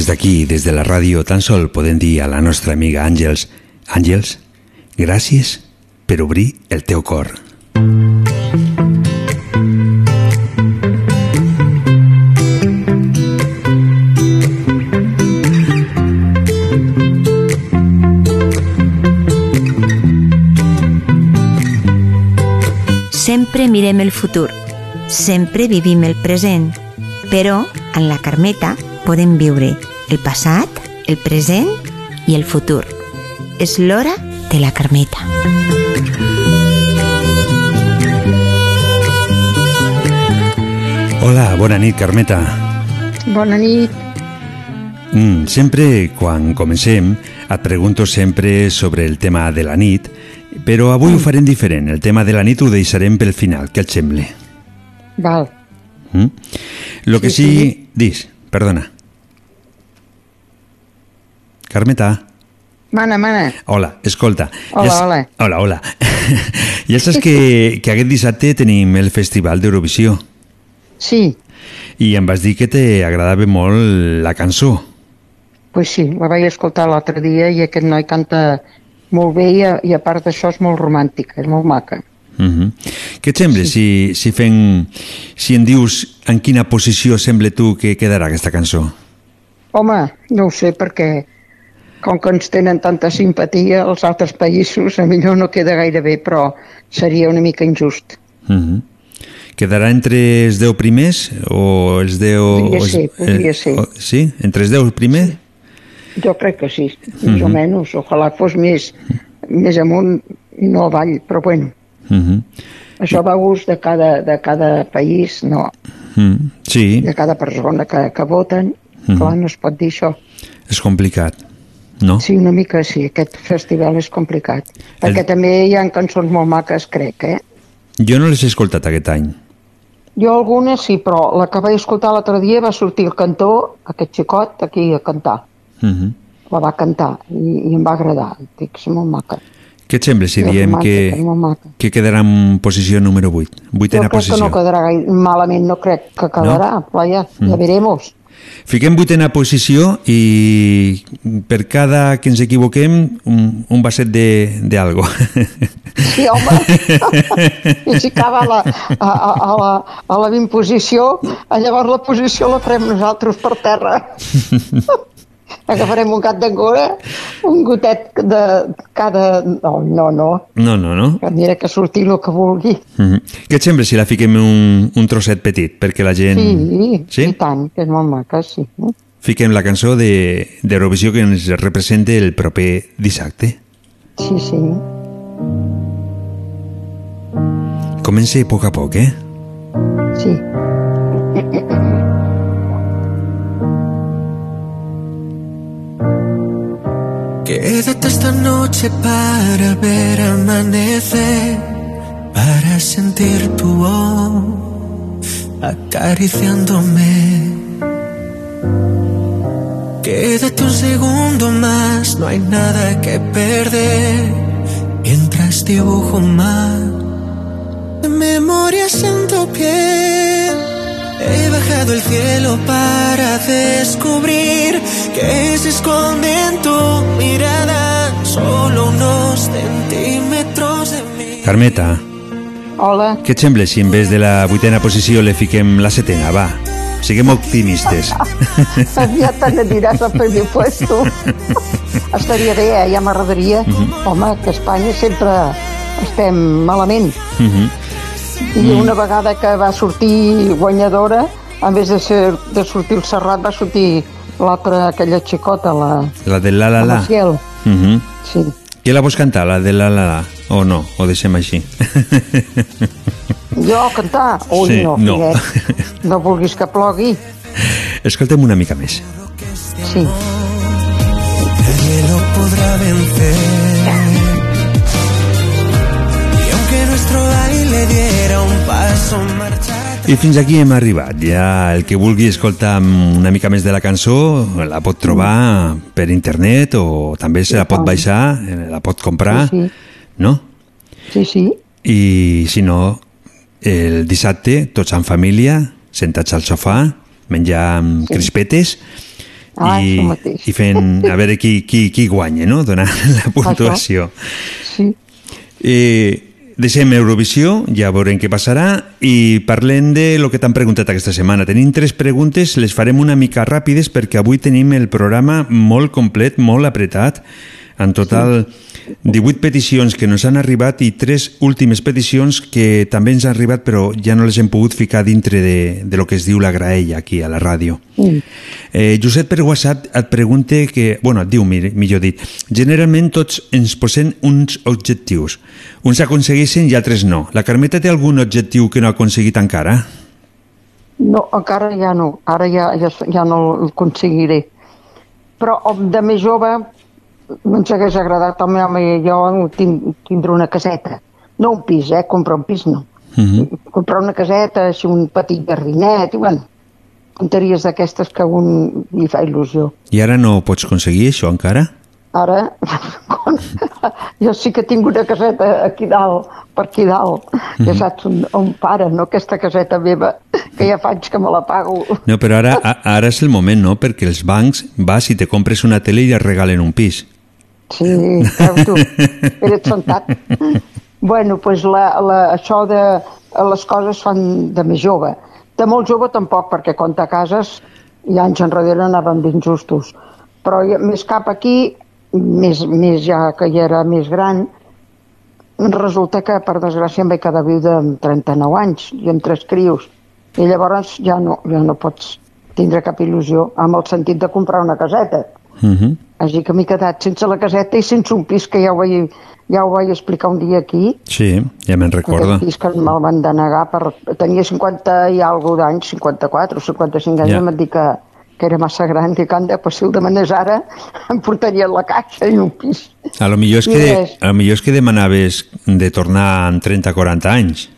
Speaker 1: Des d'aquí, des de la ràdio, tan sol podem dir a la nostra amiga Àngels Àngels, gràcies per obrir el teu cor.
Speaker 24: Sempre mirem el futur, sempre vivim el present, però en la Carmeta podem viure el passat, el present i el futur. És l'hora de la Carmeta.
Speaker 1: Hola, bona nit, Carmeta.
Speaker 25: Bona nit.
Speaker 1: Mm, sempre, quan comencem, et pregunto sempre sobre el tema de la nit, però avui ho farem diferent. El tema de la nit ho deixarem pel final. Què et sembla?
Speaker 25: Val.
Speaker 1: Mm? Lo que sí...
Speaker 25: sí.
Speaker 1: Dis, perdona. Carmeta.
Speaker 25: Mana, mana.
Speaker 1: Hola, escolta.
Speaker 25: Hola,
Speaker 1: ja
Speaker 25: hola.
Speaker 1: Hola, hola. ja saps que, que aquest dissabte tenim el Festival d'Eurovisió.
Speaker 25: Sí,
Speaker 1: I em vas dir que t'agradava molt la cançó.
Speaker 25: pues sí, la vaig escoltar l'altre dia i aquest noi canta molt bé i a, i a part d'això és molt romàntica, és molt maca.
Speaker 1: Uh -huh. Què et sembla si, si fem... Si em dius en quina posició sembla tu que quedarà aquesta cançó?
Speaker 25: Home, no ho sé perquè com que ens tenen tanta simpatia als altres països, a millor no queda gaire bé, però seria una mica injust.
Speaker 1: Uh -huh. Quedarà entre els 10 primers o els 10...
Speaker 25: Podria
Speaker 1: o els-
Speaker 25: ser, podria
Speaker 1: eh,
Speaker 25: ser.
Speaker 1: o- sí? Entre els 10 primers?
Speaker 25: Jo crec que sí, més o
Speaker 1: Mhm.
Speaker 25: menys. Ojalà fos més, més amunt i no avall, però bueno,
Speaker 1: Uh -huh.
Speaker 25: això va a gust de cada, de cada país, no,
Speaker 1: Mm, sí,
Speaker 25: de cada persona que, que voten.
Speaker 1: Mhm.
Speaker 25: Clar, no es pot dir això.
Speaker 1: és complicat, no?
Speaker 25: Sí, una mica sí, aquest festival és complicat. Perquè
Speaker 1: El-
Speaker 25: també hi ha cançons molt maques, crec, eh?
Speaker 1: Jo no les he escoltat aquest any.
Speaker 25: Jo algunes sí, però la que vaig escoltar l'altre dia va sortir el cantor, aquest xicot, aquí a cantar.
Speaker 1: Uh -huh.
Speaker 25: La va cantar i, i em va agradar. Dic, és molt maca.
Speaker 1: Què et sembla si diem que, que quedarà en posició número 8? Vuitena
Speaker 25: jo crec
Speaker 1: posició.
Speaker 25: que no quedarà malament, no crec que quedarà, no? però ja, ja
Speaker 1: Mm.
Speaker 25: veremos.
Speaker 1: Fiquem vuitena posició i per cada que ens equivoquem un, un vasset de, de algo.
Speaker 25: Sí, home, i si acaba a la, a, a, a la, a la 20 posició, llavors la posició la farem nosaltres per terra. Agafarem un gat d'angora, un gotet de cada... No, no, no.
Speaker 1: No, no, no.
Speaker 25: Que diré que surti el que vulgui.
Speaker 1: Mhm. Què et sembla si la fiquem un, un trosset petit perquè la gent...
Speaker 25: Sí,
Speaker 1: Sí?
Speaker 25: i tant, que és molt maca, sí.
Speaker 1: Fiquem la cançó de- d'Eurovisió que ens representa el proper dissabte.
Speaker 25: Sí, sí.
Speaker 1: Comença a poc a poc, eh?
Speaker 25: Sí.
Speaker 5: Quédate esta noche para ver amanecer, para sentir tu voz acariciándome. Quédate un segundo más, no hay nada que perder, mientras dibujo más de memorias en tu piel. He bajado el cielo para descubrir que se esconde en tu mirada solo unos centímetros de mí.
Speaker 1: Carmeta,
Speaker 25: Hola.
Speaker 1: què et sembla si en vez de la vuitena posició le fiquem la setena? Va, siguem optimistes.
Speaker 25: Ja te n'aniràs al primer puesto. Estaria bé, eh? ja m'agradaria.
Speaker 1: Mhm.
Speaker 25: Home, que a Espanya sempre estem malament.
Speaker 1: Mhm.
Speaker 25: I
Speaker 1: Mm.
Speaker 25: una vegada que va sortir guanyadora, en vez de, ser, de sortir el Serrat, va sortir l'altra, aquella xicota, la,
Speaker 1: La de la la
Speaker 25: la
Speaker 1: la. Mhm.
Speaker 25: Sí.
Speaker 1: Qui la vols cantar, la de la la la? O no, o deixem així.
Speaker 25: Jo cantar? Ui,
Speaker 1: Sí,
Speaker 25: no,
Speaker 1: no.
Speaker 25: No vulguis que plogui.
Speaker 1: Escolta'm una mica més.
Speaker 25: Sí.
Speaker 5: Nadie lo podrá vencer. Y aunque nuestro baile diera un paso marcha
Speaker 1: I fins aquí hem arribat. Ja el que vulgui escoltar una mica més de la cançó la pot trobar per internet o també se la pot baixar, eh, la pot comprar,
Speaker 25: Sí, sí.
Speaker 1: no?
Speaker 25: Sí, sí.
Speaker 1: I si no, el dissabte, tots en família, sentats al sofà, menjant crispetes
Speaker 25: Ah,
Speaker 1: i,
Speaker 25: això
Speaker 1: i fent a veure qui, qui, qui guanya, no? Donant la puntuació.
Speaker 25: Sí.
Speaker 1: Eh, deixem Eurovisió, ja veurem què passarà i parlem de lo que t'han preguntat aquesta setmana. Tenim tres preguntes, les farem una mica ràpides perquè avui tenim el programa molt complet, molt apretat. En total, 18 peticions que nos han arribat i tres últimes peticions que també ens han arribat però ja no les hem pogut ficar dintre de, de lo que es diu la graella aquí a la ràdio.
Speaker 25: Mm.
Speaker 1: Eh, Josep per WhatsApp et pregunta que, bueno, et diu, mi- millor dit, generalment tots ens posem uns objectius. Uns aconsegueixen i altres no. La Carmeta té algun objectiu que no ha aconseguit encara?
Speaker 25: No, encara ja no. Ara ja, ja, ja no el aconseguiré. Però de més jove ens hagués agradat al meu home i jo tin, tindre una caseta. No un pis, eh? Comprar un pis no.
Speaker 1: Uh -huh.
Speaker 25: Comprar una caseta, així un petit jardinet, i bueno, tonteries d'aquestes que a un li fa il·lusió.
Speaker 1: I ara no pots aconseguir això encara?
Speaker 25: Ara, jo sí que tinc una caseta aquí dalt, per aquí dalt, ja saps on, on para, no? Aquesta caseta meva, que ja faig que me la pago.
Speaker 1: No, però ara, a, ara és el moment, no? Perquè els bancs vas i te compres una tele i et regalen un pis.
Speaker 25: Sí, tu, eres sentat. Bueno, pues la, la, això de les coses fan de més jove. De molt jove tampoc, perquè quan te cases i anys enrere anàvem ben justos. Però més cap aquí, més, més ja que ja era més gran, resulta que per desgràcia em vaig quedar viuda amb 39 anys i amb tres crios. I llavors ja no, ja no pots tindre cap il·lusió amb el sentit de comprar una caseta.
Speaker 1: Uh -huh.
Speaker 25: Així que m'he quedat sense la caseta i sense un pis que ja ho vaig, ja ho vaig explicar un dia aquí.
Speaker 1: Sí, ja me'n recordo.
Speaker 25: Aquest pis que me'l van denegar per... Tenia 50 i alguna d'anys, 54 o 55 anys,
Speaker 1: Ja.
Speaker 25: ja. em dir que, que era massa gran. Dic, anda, pues si el demanes ara, em portaria la caixa i un pis.
Speaker 1: A lo millor és
Speaker 25: I
Speaker 1: que,
Speaker 25: res.
Speaker 1: a lo millor és que demanaves de tornar en 30-40 anys.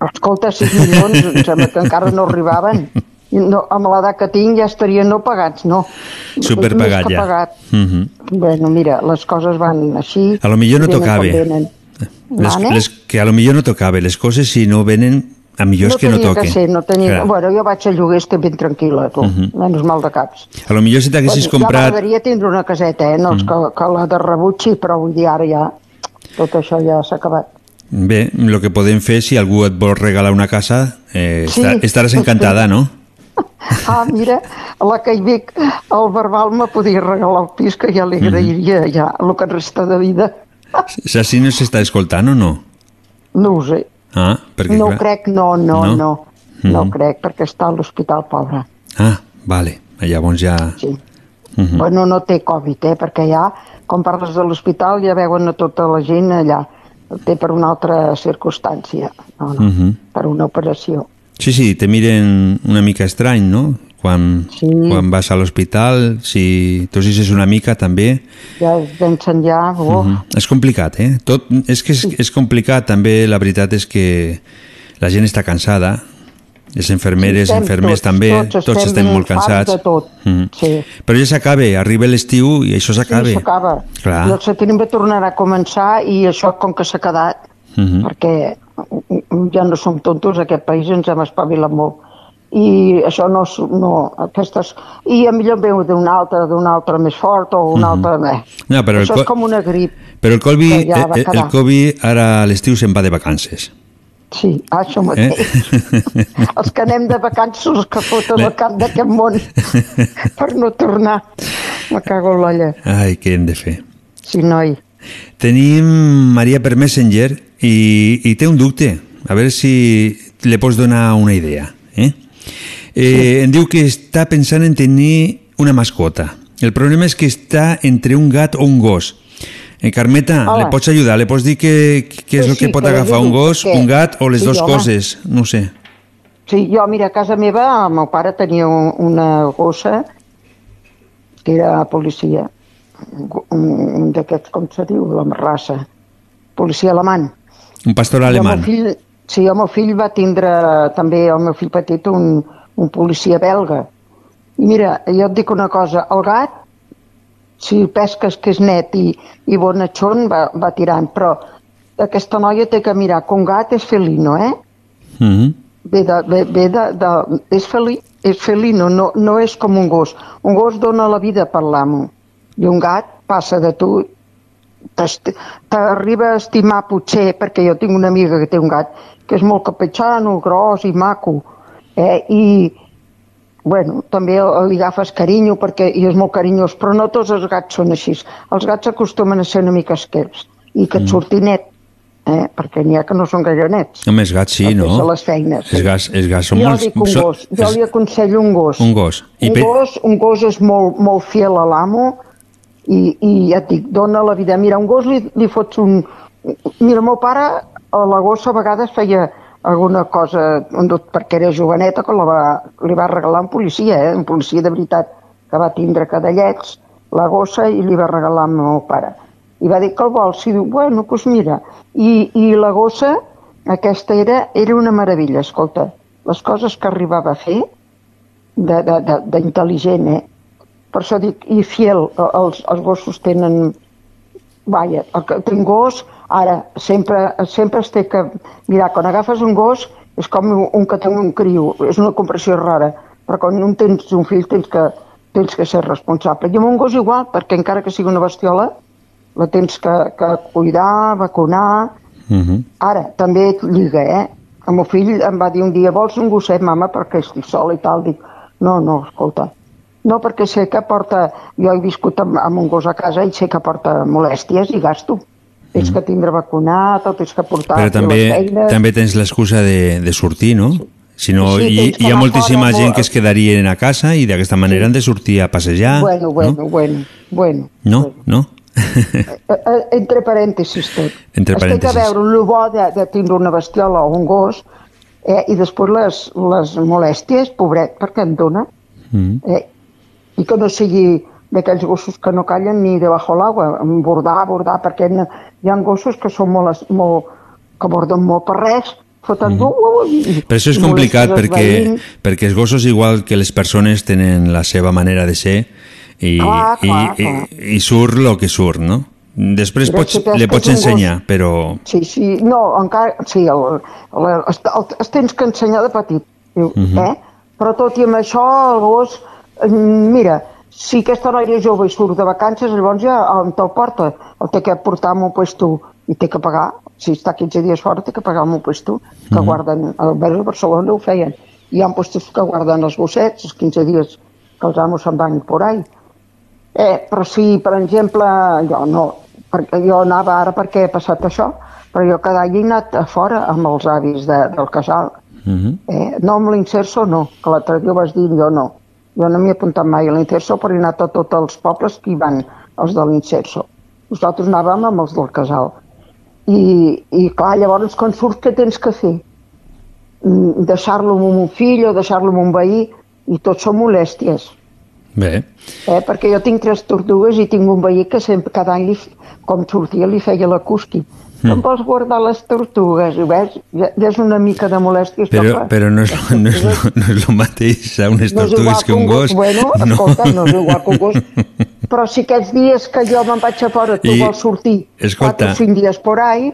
Speaker 25: Escolta, 6 milions, em sembla que encara no arribaven. No, amb l'edat que tinc ja estarien no pagats, no.
Speaker 1: Superpagat ja.
Speaker 25: pagat.
Speaker 1: Uh -huh.
Speaker 25: Bueno, mira, les coses van així.
Speaker 1: A lo millor no tocava.
Speaker 25: venen.
Speaker 1: Les,
Speaker 25: Vale?
Speaker 1: les, que a lo millor no tocava. Les coses, si no venen, a millor és que no
Speaker 25: tenia
Speaker 1: toque.
Speaker 25: que ser, no tenia...
Speaker 1: Clar.
Speaker 25: Bueno, jo vaig a lloguer, estic ben tranquil·la, tu.
Speaker 1: Mhm.
Speaker 25: Menys mal de caps.
Speaker 1: A lo millor si t'haguessis
Speaker 25: Bueno, Ja
Speaker 1: comprat...
Speaker 25: m'agradaria tindre una caseta, eh? No és que, que la de rebutgi, però vull dir, ara ja... Tot això ja s'ha acabat.
Speaker 1: Bé, el que podem fer, si algú et vol regalar una casa, eh,
Speaker 25: Sí.
Speaker 1: estar, estaràs encantada, no?
Speaker 25: Ah, mira, la que hi veig el verbal me podia regalar el pis, que ja li
Speaker 1: Mhm.
Speaker 25: agrairia ja el que resta de vida.
Speaker 1: Si així no s'està escoltant o no?
Speaker 25: No ho sé.
Speaker 1: Ah, perquè
Speaker 25: no
Speaker 1: clar...
Speaker 25: crec, no, no,
Speaker 1: No?
Speaker 25: no. No,
Speaker 1: Mhm.
Speaker 25: crec, perquè està a l'hospital, pobre.
Speaker 1: Ah, vale. Llavors ja...
Speaker 25: Sí.
Speaker 1: Mhm.
Speaker 25: Bueno, no té Covid, eh? perquè ja, quan parles de l'hospital, ja veuen a tota la gent allà. El té per una altra circumstància, no, no,
Speaker 1: Mhm.
Speaker 25: per una operació.
Speaker 1: Sí, sí, te miren una mica estrany, no? Quan, sí. quan vas a l'hospital, si tossisses una mica també...
Speaker 25: Ja es pensen ja, oh,
Speaker 1: Mhm. És complicat, eh? Tot, és que és, és complicat, també la veritat és que la gent està cansada, les infermeres,
Speaker 25: Estem
Speaker 1: infermers
Speaker 25: tots,
Speaker 1: també,
Speaker 25: tots
Speaker 1: tots,
Speaker 25: estem
Speaker 1: estem molt cansats.
Speaker 25: de tot,
Speaker 1: Mhm.
Speaker 25: sí.
Speaker 1: Però ja s'acaba, arriba l'estiu i això s'acaba.
Speaker 25: Sí, s'acaba. I el setembre tornarà a començar i això com que s'ha quedat,
Speaker 1: Mhm.
Speaker 25: perquè ja no som tontos, aquest país ens hem espavilat molt. I això no, no aquestes... I a millor veu d'un altre, d'un altre més fort o un
Speaker 1: Mhm.
Speaker 25: altre... Eh.
Speaker 1: No, però el
Speaker 25: això és com una grip.
Speaker 1: Però el Colby,
Speaker 25: que ja va
Speaker 1: el, el. Colby ara a l'estiu se'n va de vacances.
Speaker 25: Sí, això
Speaker 1: Eh?
Speaker 25: mateix. Els que anem de vacances els que foten el cap d'aquest món per no tornar. Me cago en l'olla.
Speaker 1: Ai, què hem de fer?
Speaker 25: Sí, noi.
Speaker 1: Tenim Maria per Messenger i, i té un dubte. A veure si le pots donar una idea. Eh? Eh, em diu que està pensant en tenir una mascota. El problema és que està entre un gat o un gos. Eh, Carmeta,
Speaker 25: Hola.
Speaker 1: le pots ajudar? Le pots dir què, és
Speaker 25: Sí,
Speaker 1: el que
Speaker 25: sí,
Speaker 1: pot
Speaker 25: que
Speaker 1: agafar? Un gos,
Speaker 25: perquè-
Speaker 1: un gat o les
Speaker 25: Sí,
Speaker 1: dues
Speaker 25: home.
Speaker 1: coses? No sé.
Speaker 25: Sí, jo, mira, a casa meva, el meu pare tenia un- una gossa que era policia, un, un d'aquests, com se diu, la raça, policia alemany.
Speaker 1: Un pastor
Speaker 25: el
Speaker 1: alemany.
Speaker 25: meu fill, sí, el meu fill va tindre també, el meu fill petit, un, un policia belga. I mira, jo et dic una cosa, el gat, si pesques que és net i, i bonatxon, va, va tirant, però aquesta noia té que mirar que un gat és felino, eh?
Speaker 1: Mhm.
Speaker 25: ve de, ve, ve de, de, és, felí, és felino, no, no és com un gos. Un gos dona la vida per l'amo i un gat passa de tu, t'arriba a estimar potser, perquè jo tinc una amiga que té un gat que és molt capetxano, gros i maco, eh? i bueno, també li agafes carinyo perquè i és molt carinyós, però no tots els gats són així. Els gats acostumen a ser una mica esquerps i que et
Speaker 1: Mm.
Speaker 25: surti net, eh? perquè n'hi ha que no són gaire nets.
Speaker 1: Home, els gats sí,
Speaker 25: a
Speaker 1: no?
Speaker 25: fer les feines.
Speaker 1: Els gats, els gats són
Speaker 25: jo
Speaker 1: molts...
Speaker 25: dic un gos, jo li aconsello un gos.
Speaker 1: Un gos. I
Speaker 25: un,
Speaker 1: pe-
Speaker 25: gos un gos és molt, molt fiel a l'amo i, i ja et dic, dona la vida. Mira, un gos li, li fots un... Mira, el meu pare a la gossa a vegades feia alguna cosa, perquè era joveneta, que la va, li va regalar un policia, eh? un policia de veritat, que va tindre cadallets, la gossa, i li va regalar al meu pare. I va dir que el vols, i diu, bueno, doncs mira. I, i la gossa, aquesta era, era una meravella, escolta, les coses que arribava a fer, d'intel·ligent, eh? Per això dic, i fiel, els, els gossos tenen... Vaja, el que tinc gos, ara, sempre, sempre es té que... Mirar, quan agafes un gos, és com un, que té un criu, és una comparació rara, però quan un tens un fill tens que, tens que ser responsable. I amb un gos igual, perquè encara que sigui una bestiola, la tens que, que cuidar, vacunar...
Speaker 1: Mhm.
Speaker 25: Ara, també et lliga, eh? El meu fill em va dir un dia, vols un gosset, mama, perquè estic sol i tal? Dic, no, no, escolta, no, perquè sé que porta... Jo he viscut amb, amb un gos a casa i sé que porta molèsties i gasto. Tens que tindre vacunat, o tens que portar
Speaker 1: Però
Speaker 25: a
Speaker 1: també, també tens l'excusa de, de sortir, no? Si no,
Speaker 25: Sí,
Speaker 1: hi, hi ha moltíssima
Speaker 25: fora,
Speaker 1: gent que es quedarien a casa i d'aquesta manera han de sortir a passejar.
Speaker 25: Bueno, bueno, bueno, bueno.
Speaker 1: No? No?
Speaker 25: Eh, eh, entre parèntesis tot.
Speaker 1: Entre parèntesis.
Speaker 25: que veure el bo de, de tindre una bestiola o un gos eh, i després les, les molèsties, pobret, perquè en dona.
Speaker 1: Mm.
Speaker 25: Eh, I que no sigui d'aquells gossos que no callen ni debajo l'aigua, bordar, bordar, perquè hi ha gossos que són molt, molt que borden molt per res, foten... Mm -hmm.
Speaker 1: Però això és complicat perquè, perquè els gossos, igual que les persones, tenen la seva manera de ser i,
Speaker 25: Clar, clar,
Speaker 1: i,
Speaker 25: clar.
Speaker 1: i, i surt el que surt, no? Després
Speaker 25: Però
Speaker 1: pots,
Speaker 25: si
Speaker 1: le pots
Speaker 25: un gos-
Speaker 1: ensenyar, però...
Speaker 25: Sí, sí, no, encara, sí, el, el, el, el, els tens que ensenyar de petit, diu,
Speaker 1: Mhm.
Speaker 25: eh? Però tot i amb això, el gos, mira, si aquesta noia jove surt de vacances, llavors ja on te'l porta? El té que portar a un puesto i té que pagar. Si està 15 dies fora, té que pagar un puesto que
Speaker 1: Mhm.
Speaker 25: guarden, a Barcelona ho feien. Hi ha puestos que guarden els gossets, els 15 dies que els amos se'n van por ahí. Eh, però si, per exemple, jo no, perquè jo anava ara perquè he passat això, però jo cada any he anat a fora amb els avis de, del casal.
Speaker 1: Mhm.
Speaker 25: Eh, no amb l'inserso, no, que l'altre dia ho vas dir, jo no. Jo no m'hi he apuntat mai a l'inserso, però he anat a tots els pobles que hi van, els de l'inserso. Nosaltres anàvem amb els del casal. I, i clar, llavors quan surts què tens que fer? Mm, Deixar-lo amb un fill o deixar-lo amb un veí i tot són molèsties.
Speaker 1: Bé,
Speaker 25: Eh, perquè jo tinc tres tortugues i tinc un veí que sempre, cada any, li, com sortia, li feia la cusqui. Mm. Em vols guardar les tortugues? I veus? Ja, ja és una mica de molèstia.
Speaker 1: però,
Speaker 25: fa.
Speaker 1: però no, és, no, és, no és el mateix a unes
Speaker 25: No
Speaker 1: tortugues que un gos.
Speaker 25: Bueno, escolta, no. és igual que un gos. Però si aquests dies que jo me'n vaig a fora, tu
Speaker 1: I-
Speaker 25: vols sortir
Speaker 1: escolta.
Speaker 25: 4 o 5 dies por ahí,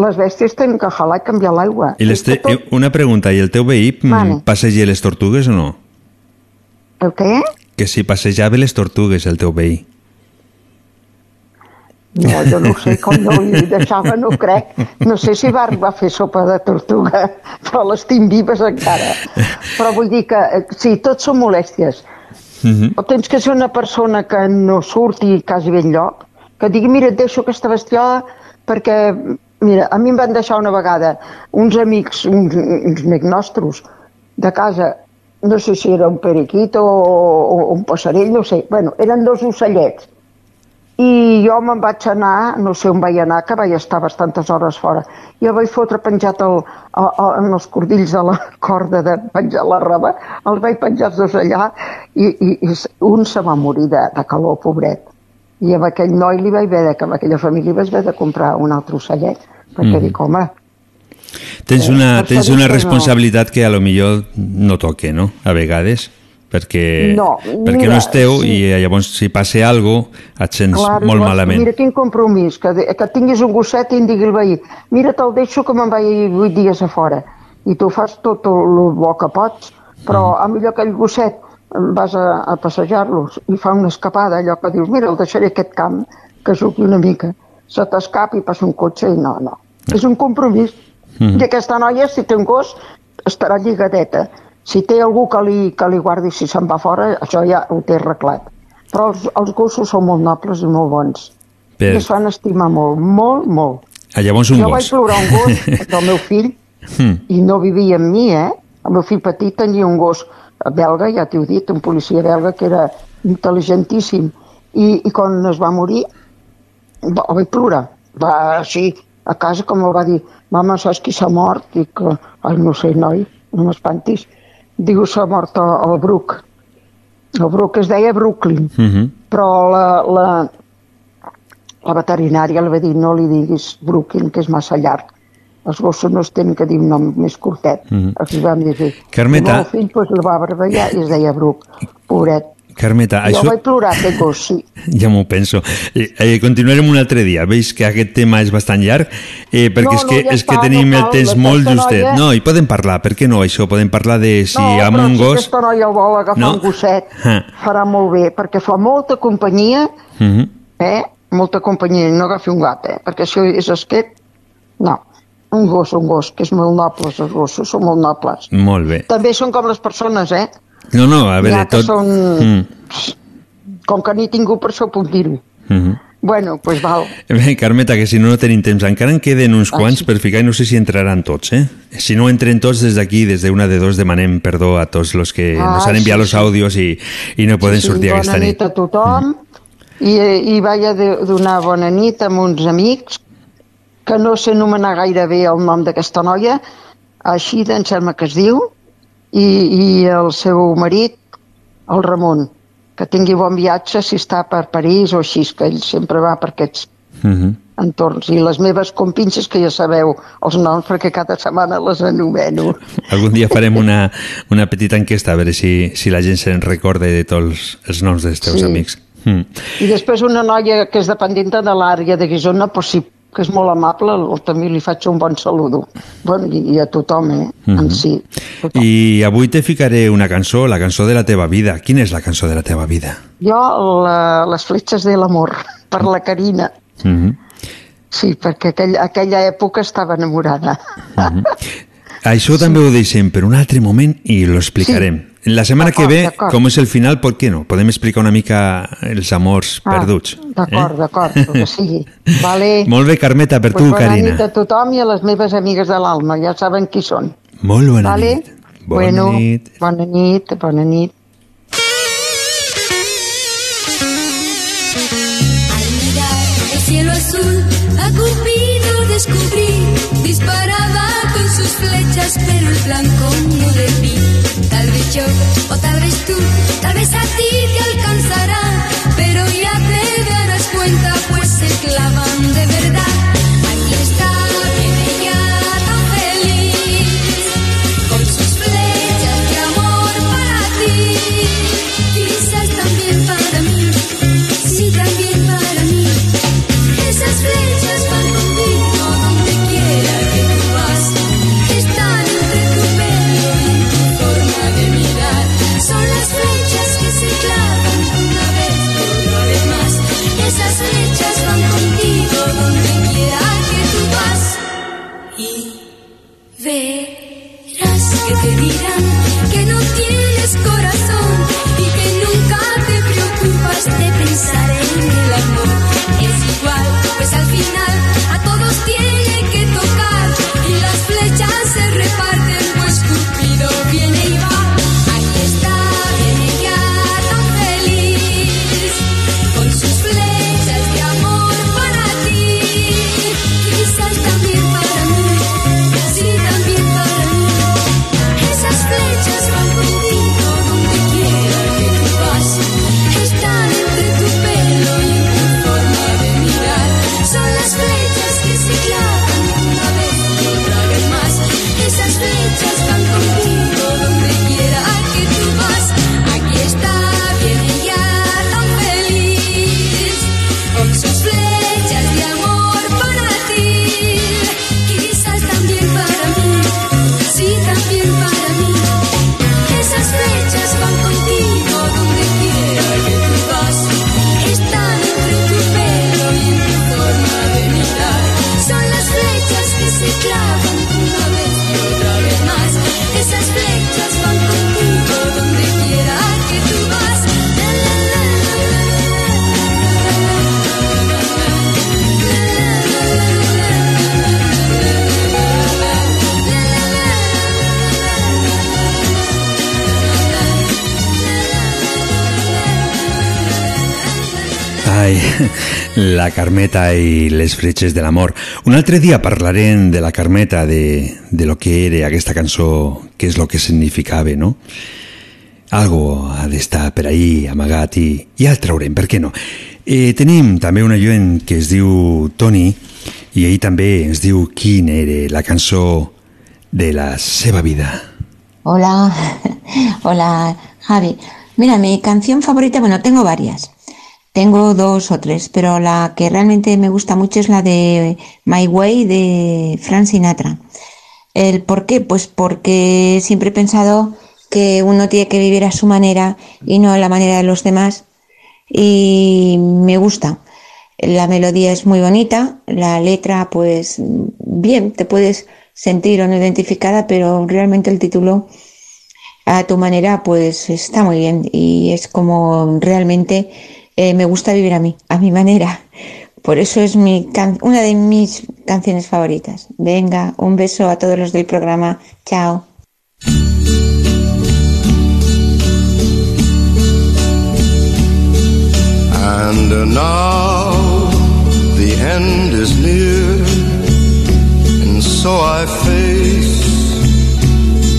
Speaker 25: les bèsties tenen que jalar i canviar l'aigua.
Speaker 1: Te... Una pregunta, i el teu veí mm,
Speaker 25: Vale.
Speaker 1: passeja les tortugues o no?
Speaker 25: El què?
Speaker 1: Que si passejava les tortugues el teu veí.
Speaker 25: No, jo no sé com no li deixava, no crec. No sé si va arribar a fer sopa de tortuga, però les tinc vives encara. Però vull dir que, eh, sí, tot són molèsties.
Speaker 1: Mhm.
Speaker 25: O tens que ser una persona que no surti quasi ben lloc, que digui, mira, et deixo aquesta bestiola perquè, mira, a mi em van deixar una vegada uns amics, uns, uns amics nostres, de casa, no sé si era un periquito o, o un passarell, no sé, bueno, eren dos ocellets. I jo me'n vaig anar, no sé on vaig anar, que vaig estar bastantes hores fora. I el vaig fotre penjat el, el, el, en els cordills de la corda de penjar la roba, els vaig penjar els dos allà i, i, i un se va morir de, de calor, pobret. I amb aquell noi li vaig haver de, que amb aquella família vaig haver de comprar un altre ocellet, perquè
Speaker 1: Mhm.
Speaker 25: dic, home,
Speaker 1: Tens
Speaker 25: Eh,
Speaker 1: una,
Speaker 25: per
Speaker 1: tens una
Speaker 25: que no.
Speaker 1: responsabilitat que a lo millor no toque, no? A vegades, perquè,
Speaker 25: No,
Speaker 1: perquè
Speaker 25: mira,
Speaker 1: no esteu
Speaker 25: sí.
Speaker 1: i llavors si passa alguna cosa et sents
Speaker 25: Clar,
Speaker 1: molt
Speaker 25: llavors,
Speaker 1: malament.
Speaker 25: Mira quin compromís, que, que tinguis un gosset i em digui el veí, mira, te'l deixo que me'n vaig vuit dies a fora. i tu fas tot el bo que pots, però a millor aquell gosset vas a, a passejar-los i fa una escapada, allò que dius, mira, el deixaré aquest camp, que suqui una mica, se t'escapa i passa un cotxe i no, no. És un compromís.
Speaker 1: Mhm.
Speaker 25: I aquesta noia, si té un gos, estarà lligadeta. Si té algú que li, que li guardi si se'n va fora, això ja ho té arreglat. Però els, els gossos són molt nobles i molt bons.
Speaker 1: Per-
Speaker 25: I es fan estimar molt, molt, molt.
Speaker 1: Ah, llavors un
Speaker 25: jo
Speaker 1: gos.
Speaker 25: vaig plorar un gos del meu fill
Speaker 1: Hmm.
Speaker 25: i no vivia amb mi, eh? El meu fill petit tenia un gos belga, ja t'ho he dit, un policia belga que era intel·ligentíssim. I, i quan es va morir, va, el vaig plorar. Va així, a casa, com el va dir, mama, saps qui s'ha mort? Dic, ai, no sé, noi, no m'espantis. Diu, s'ha mort el, Brook. El Brook es deia Brooklyn,
Speaker 1: Mhm.
Speaker 25: però la, la, la veterinària li va dir no li diguis Brooklyn, que és massa llarg. Els gossos no es tenen que dir un nom més curtet.
Speaker 1: Mhm.
Speaker 25: Els vam dir.
Speaker 1: Carmeta.
Speaker 25: El meu fill pues, el va barballar i es deia Brook, pobret.
Speaker 1: Carmeta,
Speaker 25: Jo
Speaker 1: això...
Speaker 25: vaig plorar gos, sí.
Speaker 1: Ja m'ho penso. Eh, eh, continuarem un altre dia. Veus que aquest tema és bastant llarg, eh, perquè
Speaker 25: No,
Speaker 1: és que,
Speaker 25: no, ja
Speaker 1: és que
Speaker 25: està,
Speaker 1: tenim
Speaker 25: no
Speaker 1: el temps
Speaker 25: aquesta
Speaker 1: molt justet.
Speaker 25: noia-
Speaker 1: No, i podem parlar, per què no, això? Podem parlar de si
Speaker 25: no,
Speaker 1: amb
Speaker 25: però
Speaker 1: un
Speaker 25: si
Speaker 1: gos...
Speaker 25: aquesta noia el vol agafar
Speaker 1: No?
Speaker 25: un gosset,
Speaker 1: Ah.
Speaker 25: farà molt bé, perquè fa molta companyia,
Speaker 1: Mhm.
Speaker 25: eh? Molta companyia, no agafi un gat, eh? Perquè si és esquet, no. Un gos, un gos, que és molt nobles, els gossos són molt nobles.
Speaker 1: Molt bé.
Speaker 25: També són com les persones, eh?
Speaker 1: No, no, a veure,
Speaker 25: que
Speaker 1: tot...
Speaker 25: són-
Speaker 1: Mm.
Speaker 25: Com que n'he tingut per això puc dir-ho.
Speaker 1: Mhm.
Speaker 25: Bueno, doncs pues val.
Speaker 1: Bé, Carmeta, que si no, no tenim temps. Encara en queden uns
Speaker 25: Ah,
Speaker 1: quants
Speaker 25: sí.
Speaker 1: per ficar i no sé si entraran tots, eh? Si no entren tots des d'aquí, des d'una de dos, demanem perdó a tots los que
Speaker 25: Ah,
Speaker 1: nos han enviat
Speaker 25: sí, sí.
Speaker 1: àudios i, i no poden
Speaker 25: sí,
Speaker 1: sortir
Speaker 25: bona
Speaker 1: aquesta
Speaker 25: nit
Speaker 1: nit.
Speaker 25: a tothom i, i vaig a de- donar bona nit a uns amics que no sé anomenar gaire bé el nom d'aquesta noia, així em sembla que es diu, i, i el seu marit, el Ramon, que tingui bon viatge si està per París o així, que ell sempre va per aquests
Speaker 1: Mhm.
Speaker 25: entorns. I les meves compinxes, que ja sabeu els noms, perquè cada setmana les anomeno.
Speaker 1: Algun dia farem una, una petita enquesta a veure si, si la gent se'n recorda de tots els noms dels teus
Speaker 25: Sí.
Speaker 1: amics. Mm.
Speaker 25: I després una noia que és dependenta de l'àrea de Guisona, però sí que és molt amable, també li faig un bon saludo. Bueno, i, i a tothom, eh?
Speaker 1: Mhm.
Speaker 25: En si.
Speaker 1: I avui te ficaré una cançó, la cançó de la teva vida. Quina és la cançó de la teva vida?
Speaker 25: Jo, la, les fletxes de l'amor, per la Carina.
Speaker 1: Mhm.
Speaker 25: Sí, perquè aquell, aquella època estava enamorada.
Speaker 1: Mhm. Això també ho deixem per un altre moment i lo explicarem. La setmana que
Speaker 25: D'acord,
Speaker 1: ve,
Speaker 25: d'acord.
Speaker 1: com és el final, per què no? Podem explicar una mica els amors perduts.
Speaker 25: D'acord, d'acord, el que sigui. Vale.
Speaker 1: Molt bé, Carmeta, per
Speaker 25: Pues
Speaker 1: tu,
Speaker 25: bona
Speaker 1: Carina.
Speaker 25: nit a tothom i a les meves amigues de l'alma, ja saben qui són.
Speaker 1: Molt bona
Speaker 25: vale?
Speaker 1: nit. Bona
Speaker 25: bueno,
Speaker 1: nit.
Speaker 25: Bona nit, bona nit.
Speaker 20: El cielo azul a Cupido descubrí, disparaba sus flechas, pero el blanco no vi. Tal vez yo, o tal vez tú, tal vez a ti te alcanzará, pero ya te darás cuenta, pues se clavan de verdad.
Speaker 1: Carmeta i les fletxes de l'amor. Un altre dia parlarem de la Carmeta, de, de lo que era aquesta cançó, què és lo que significava, no? Algo ha d'estar per ahí amagat i, ja el traurem, per què no? Eh, tenim també un oient que es diu Toni i ell també ens diu quin era la cançó de la seva vida.
Speaker 24: Hola, hola Javi. Mira, mi canción favorita, bueno, tengo varias. Tengo dos o tres, pero la que realmente me gusta mucho es la de My Way de Frank Sinatra. ¿El por qué? Pues porque siempre he pensado que uno tiene que vivir a su manera y no a la manera de los demás. Y me gusta. La melodía es muy bonita, la letra, pues bien, te puedes sentir o no identificada, pero realmente el título a tu manera, pues está muy bien y es como realmente eh, me gusta vivir a mí, a mi manera. Por eso es mi can- una de mis canciones favoritas. Venga, un beso a todos los del programa. Chao.
Speaker 17: And now the end is near, and so I face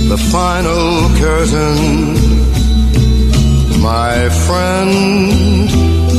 Speaker 17: the final curtain. My friend,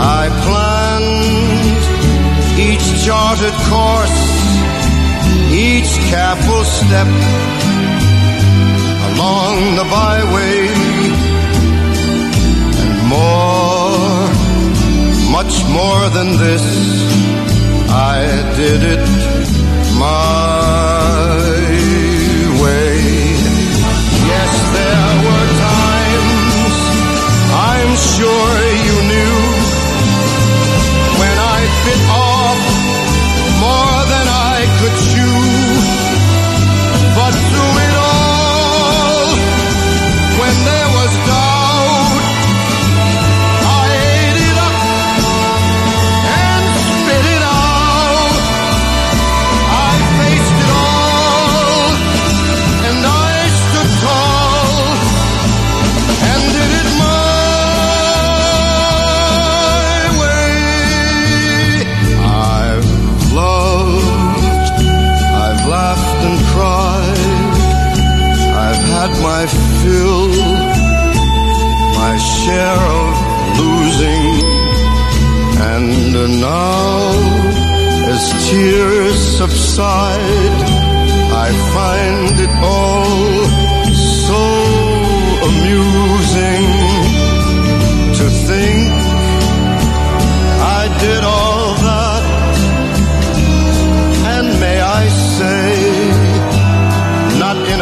Speaker 17: I planned each charted course, each careful step along the byway and more, much more than this. I did it my way. Yes, there were times I'm sure fill, my share of losing, and now as tears subside, I find it all so amusing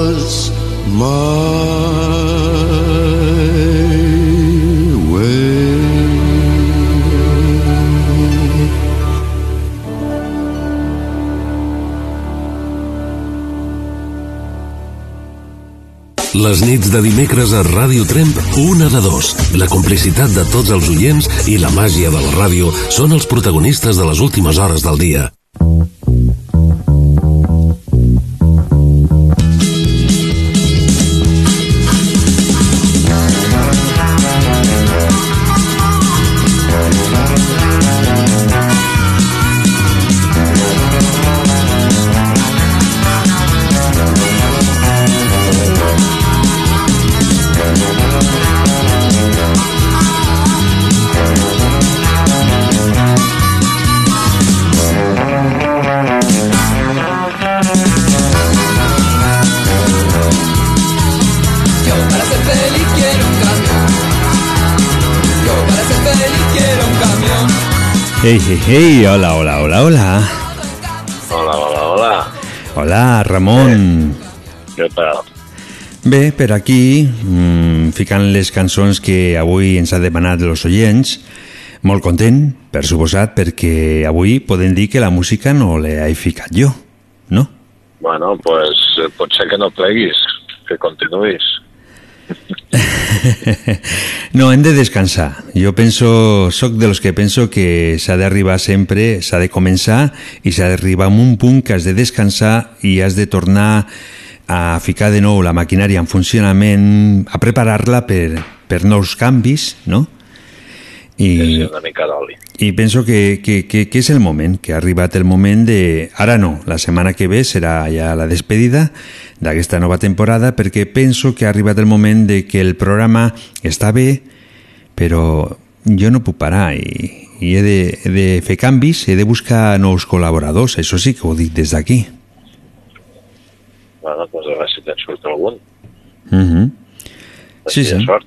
Speaker 26: Was my way.
Speaker 14: Les nits de dimecres a Ràdio Tremp, una de dos. La complicitat de tots els oients i la màgia de la ràdio són els protagonistes de les últimes hores del dia.
Speaker 1: Hey, hola, hola, hola, hola.
Speaker 27: Hola, hola, hola.
Speaker 1: Hola, Ramon.
Speaker 27: Què tal?
Speaker 1: Bé, per aquí, mmm, ficant les cançons que avui ens ha demanat els oients, molt content, per suposat, perquè avui podem dir que la música no l'he ficat jo, no?
Speaker 27: Bueno, pues eh, pot ser que no pleguis, que continuïs.
Speaker 1: No, hem de descansar. Jo penso, soc de los que penso que s'ha d'arribar sempre, s'ha de començar i s'ha d'arribar a un punt que has de descansar i has de tornar a ficar de nou la maquinària en funcionament, a preparar-la per, per nous canvis, no? I,
Speaker 27: Una mica d'oli.
Speaker 1: i penso que, que, que, que és el moment, que ha arribat el moment de... Ara no, la setmana que ve serà ja la despedida d'aquesta nova temporada perquè penso que ha arribat el moment de que el programa està bé, però jo no puc parar i, i he, de, he de fer canvis, he de buscar nous col·laboradors, això sí que ho dic des d'aquí.
Speaker 27: Bueno, pues a veure si te'n surt algun.
Speaker 1: Uh -huh. Sí, sí.
Speaker 27: Sort.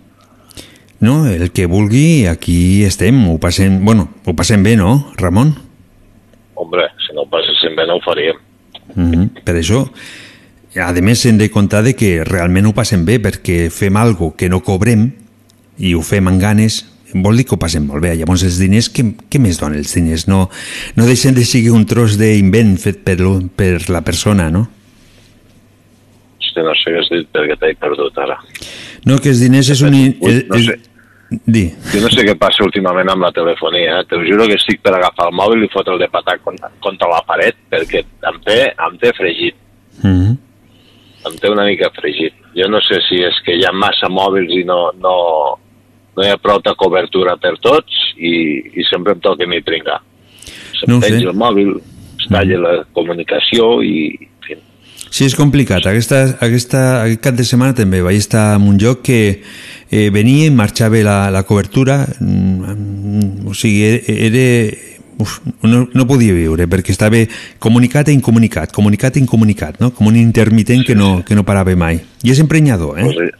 Speaker 1: No, el que vulgui, aquí estem, ho passem, bueno, ho passem bé, no, Ramon?
Speaker 27: Hombre, si no ho passéssim bé no ho faríem.
Speaker 1: Mm -hmm. Per això, a més, hem de comptar de que realment ho passem bé, perquè fem algo que no cobrem i ho fem amb ganes, vol dir que ho passem molt bé. Llavors, els diners, què, què més donen els diners? No, no deixen de seguir un tros d'invent fet per, per la persona, no?
Speaker 27: Hosti, no sé què has dit perquè t'he perdut ara.
Speaker 1: No, que els diners és un...
Speaker 27: No sé.
Speaker 1: Di.
Speaker 27: Jo no sé què passa últimament amb la telefonia, eh? Te juro que estic per agafar el mòbil i fotre'l de patat contra, contra la paret perquè em té, em té fregit,
Speaker 1: Mm -hmm.
Speaker 27: em té una mica fregit. Jo no sé si és que hi ha massa mòbils i no, no, no hi ha prou de cobertura per tots i, i sempre em toca mi pringar. Se'm
Speaker 1: No
Speaker 27: penja el mòbil, es talla la comunicació i,
Speaker 1: Sí, és complicat. Aquesta, aquesta, aquest cap de setmana també vaig estar en un lloc que eh, venia i marxava la, la cobertura. Mm, o sigui, era... era uf, no, no podia viure perquè estava comunicat i incomunicat, comunicat i incomunicat, no? com un intermitent que no, que no parava mai. I és emprenyador, eh?
Speaker 27: Pues,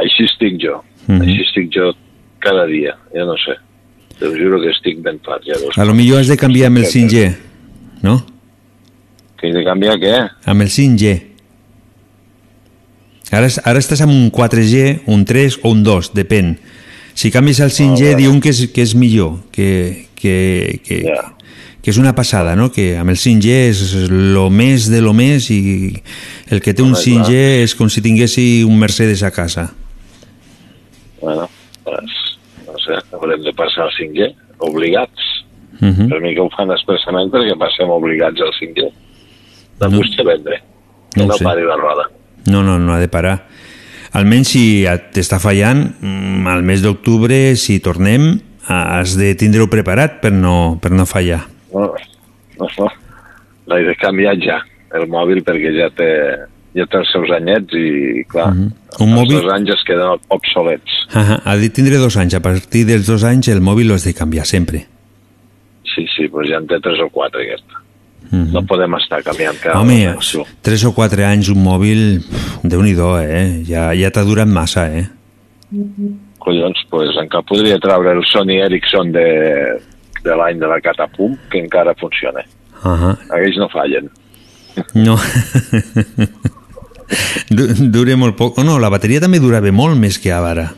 Speaker 27: així estic jo.
Speaker 1: Mhm.
Speaker 27: Així estic jo cada dia. Jo no sé. Te juro que estic ben fart. Ja.
Speaker 1: A lo millor has de canviar amb el 5G, no?
Speaker 27: Que de canviar què?
Speaker 1: Amb el 5G. Ara, ara estàs amb un 4G, un 3 o un 2, depèn. Si canvies al 5G, diuen que és, que és millor, que, que, que, que és una passada, no? Que amb el 5G és lo més de lo més i el que té un
Speaker 27: Home,
Speaker 1: 5G és com si tinguessi un Mercedes a casa.
Speaker 27: Bueno, pues, no sé, haurem de passar al 5G, obligats.
Speaker 1: Uh -huh.
Speaker 27: Per mi que ho fan expressament perquè passem obligats al 5G. La no. busca vendre, que
Speaker 1: No
Speaker 27: no, pari la roda.
Speaker 1: No, no, no ha de parar. Almenys si t'està fallant, mm, al mes d'octubre, si tornem, has de tindre-ho preparat per no, per no fallar.
Speaker 27: No, no, no. L'he de canviar ja, el mòbil, perquè ja té, ja té els seus anyets i, clar, uh -huh.
Speaker 1: Un
Speaker 27: els
Speaker 1: mòbil...
Speaker 27: dos anys es queden obsolets.
Speaker 1: Ajá, ha de tindre dos anys. A partir dels dos anys el mòbil l'has de canviar sempre.
Speaker 27: Sí, sí, doncs ja en té tres o quatre, aquesta.
Speaker 1: Mhm.
Speaker 27: No podem estar canviant cada
Speaker 1: Home,
Speaker 27: tu.
Speaker 1: tres o quatre anys un mòbil, déu nhi eh? Ja, ja t'ha durat massa, eh?
Speaker 27: Collons, doncs encara podria treure el Sony Ericsson de, de l'any de la Catapum, que encara funciona.
Speaker 1: Uh -huh.
Speaker 27: Aquells no fallen.
Speaker 1: No. Du- Dura molt poc. Oh, no, la bateria també durava molt més que ara.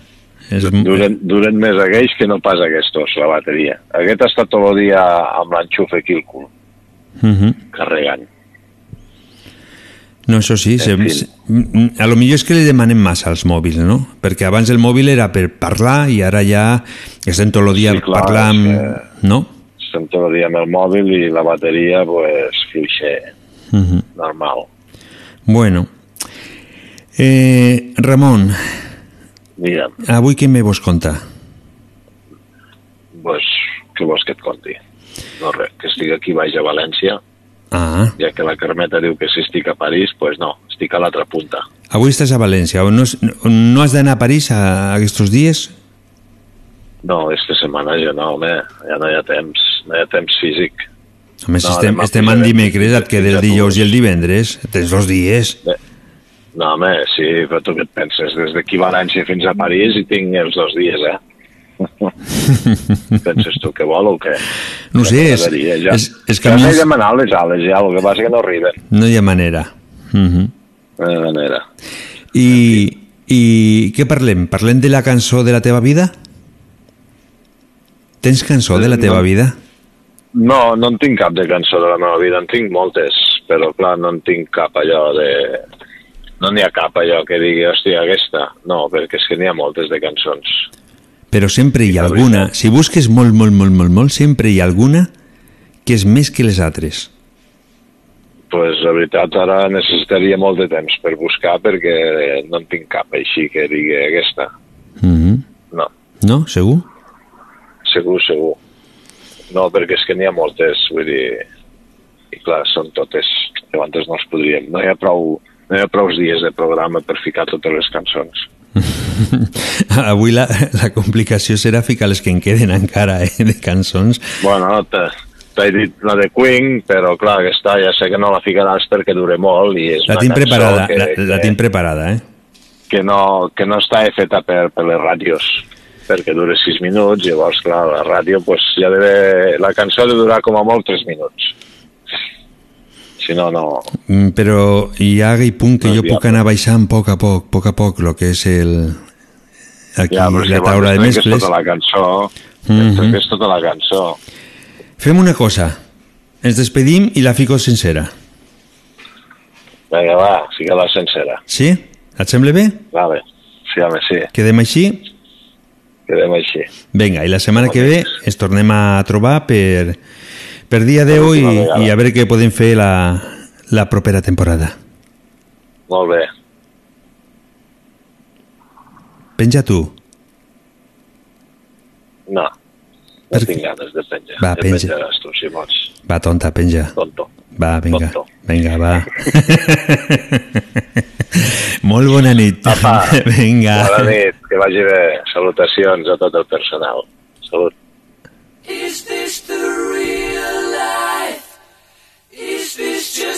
Speaker 1: És...
Speaker 27: Duren, duren més aquells que no pas aquests, la bateria. Aquest està tot el dia amb l'enxufe aquí al cul,
Speaker 1: Uh -huh.
Speaker 27: carregant.
Speaker 1: No, això sí, se, se, a lo millor és que li demanem massa als mòbils, no? Perquè abans el mòbil era per parlar i ara ja estem tot el dia
Speaker 27: Sí, clar,
Speaker 1: parlant,
Speaker 27: és
Speaker 1: no?
Speaker 27: Estem tot el dia amb el mòbil i la bateria, pues, fluixa,
Speaker 1: Uh -huh.
Speaker 27: normal.
Speaker 1: Bueno. Eh, Ramon,
Speaker 27: Digue'm,
Speaker 1: avui què me vols contar?
Speaker 27: pues, què vols que et conti? No res, que estic aquí baix a València,
Speaker 1: Ah,
Speaker 27: ja que la Carmeta diu que si estic a París, pues no, estic a l'altra punta.
Speaker 1: avui estàs a València. No, has- no has d'anar a París a, aquests dies?
Speaker 27: No, esta setmana ja no, home, ja no hi ha temps, no hi ha temps físic.
Speaker 1: Home, si
Speaker 27: No,
Speaker 1: estem, estem en dimecres, et queda el dijous i el divendres. Tens dos dies.
Speaker 27: No, home, sí, però tu què et penses? Des d'aquí a València fins a París i tinc els dos dies, eh? penses tu que vol o què?
Speaker 1: No sé, és,
Speaker 27: ja.
Speaker 1: és, és que
Speaker 27: ja m'he demanat les ales, ja, el que passa que no arriben.
Speaker 1: no hi ha manera. Uh -huh.
Speaker 27: No hi ha manera.
Speaker 1: I, I què parlem? Parlem de la cançó de la teva vida? Tens cançó de la teva
Speaker 27: No.
Speaker 1: vida?
Speaker 27: No, no en tinc cap de cançó de la meva vida, en tinc moltes, però clar, no en tinc cap allò de... No n'hi ha cap allò que digui, hòstia, aquesta. No, perquè és que n'hi ha moltes de cançons.
Speaker 1: Però sempre hi ha alguna, si busques molt, molt, molt, molt, molt, sempre hi ha alguna que és més que les altres.
Speaker 27: pues, la veritat, ara necessitaria molt de temps per buscar perquè no en tinc cap així que digui aquesta.
Speaker 1: Uh -huh.
Speaker 27: No,
Speaker 1: No? Segur?
Speaker 27: segur, segur. No, perquè és que n'hi ha moltes, vull dir... I clar, són totes. Llavors no es podríem... No hi ha prou, no hi ha prou dies de programa per ficar totes les cançons.
Speaker 1: Avui la, la complicació serà ficar les que en queden encara, eh, de cançons.
Speaker 27: Bueno, t'he dit la de Queen, però clar, aquesta ja sé que no la ficaràs perquè dure molt i és
Speaker 1: La tinc preparada,
Speaker 27: que,
Speaker 1: la, la tinc preparada, eh?
Speaker 27: que, no, que no està feta per, per les ràdios perquè dura 6 minuts, llavors, clar, la ràdio, pues, ja deve, la cançó ha de durar com a molt 3 minuts. Si no, no...
Speaker 1: Mm, Però hi ha aquell punt que
Speaker 27: No
Speaker 1: jo puc anar baixant a poc a poc, poc a poc, el que és el... Aquí,
Speaker 27: ja, però és
Speaker 1: la taula de mescles.
Speaker 27: tota la cançó,
Speaker 1: Mhm.
Speaker 27: és tota la cançó.
Speaker 1: Fem una cosa. Ens despedim i la fico sencera.
Speaker 27: Vinga, va, fica-la sencera.
Speaker 1: Sí? Et sembla bé?
Speaker 27: Vale. Sí, home, sí,
Speaker 1: Quedem així?
Speaker 27: quedem així.
Speaker 1: Vinga, i la setmana que ve ens tornem a trobar per, per dia 10 i,
Speaker 27: vegada.
Speaker 1: i a veure què podem fer la, la propera temporada.
Speaker 27: Molt bé.
Speaker 1: Penja tu.
Speaker 27: No, no tinc ganes de penjar.
Speaker 1: Va,
Speaker 27: Ja
Speaker 1: penja.
Speaker 27: penjaràs tu, si vols.
Speaker 1: Va, tonta, penja.
Speaker 27: Tonto.
Speaker 1: Va, vinga.
Speaker 27: Tonto.
Speaker 1: Vinga, va. Molt bona nit.
Speaker 27: Apa,
Speaker 1: Vinga.
Speaker 27: Bona nit, que vagi bé. Salutacions a tot el personal. Salut.
Speaker 28: Is this the real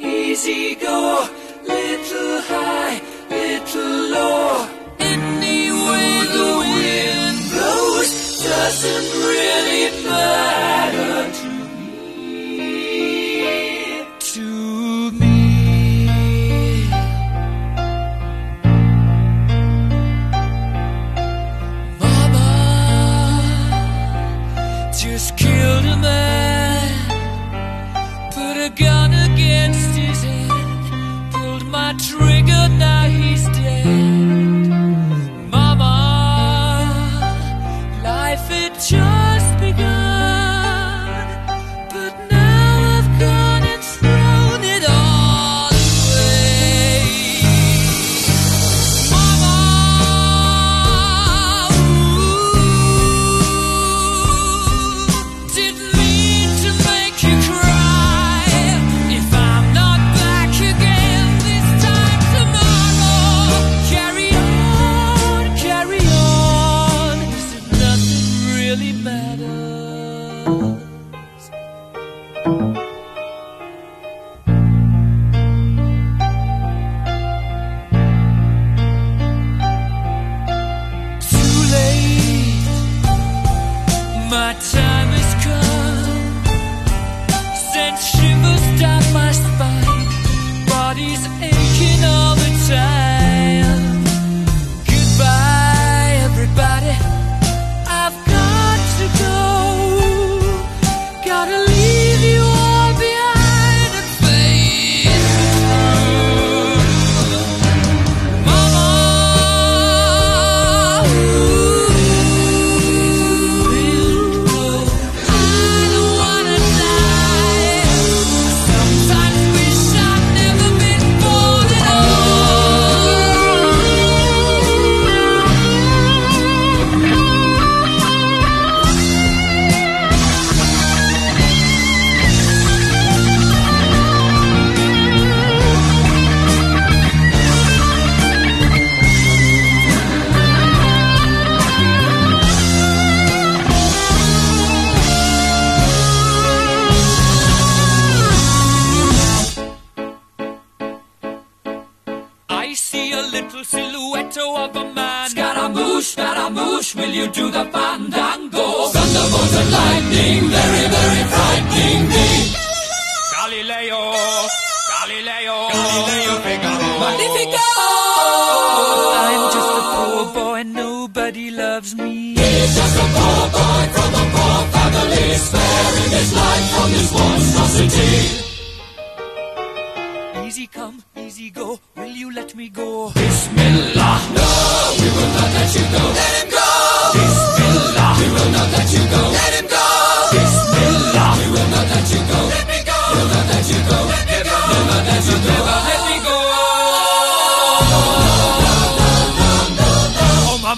Speaker 28: easy go. Little high, little low. Any the wind blows doesn't really matter now he's dead. Scaramouche, will you do the fandango? Thunderbolt and lightning, very, very frightening me. Galileo, Galileo, Galileo Figaro. Magnifico! I'm just a poor boy, nobody loves me. He's just a poor boy from a poor family, sparing his life from this monstrosity. Easy come, easy go, will you let me go? Bismillah, no, we will not let you go. Let him go! Bismillah, we will not let you go. Let him go! Bismillah, we will not let you go. Let me go! We'll not let you go. Let me go! We'll not let you go.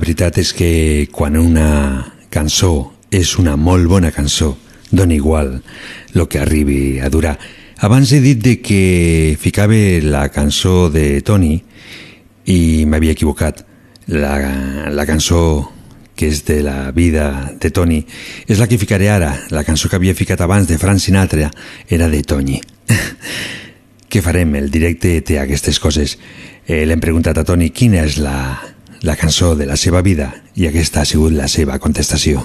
Speaker 1: Veritat és que quan una cançó és una molt bona cançó, dona igual el que arribi a durar. Abans he dit de que ficava la cançó de Tony i m'havia equivocat. La, la cançó que és de la vida de Tony és la que ficaré ara. La cançó que havia ficat abans de Frank Sinatra era de Tony. Què farem? El directe té aquestes coses. Eh, L'hem preguntat a Tony quina és la, la cançó de la seva vida i aquesta ha sigut la seva contestació.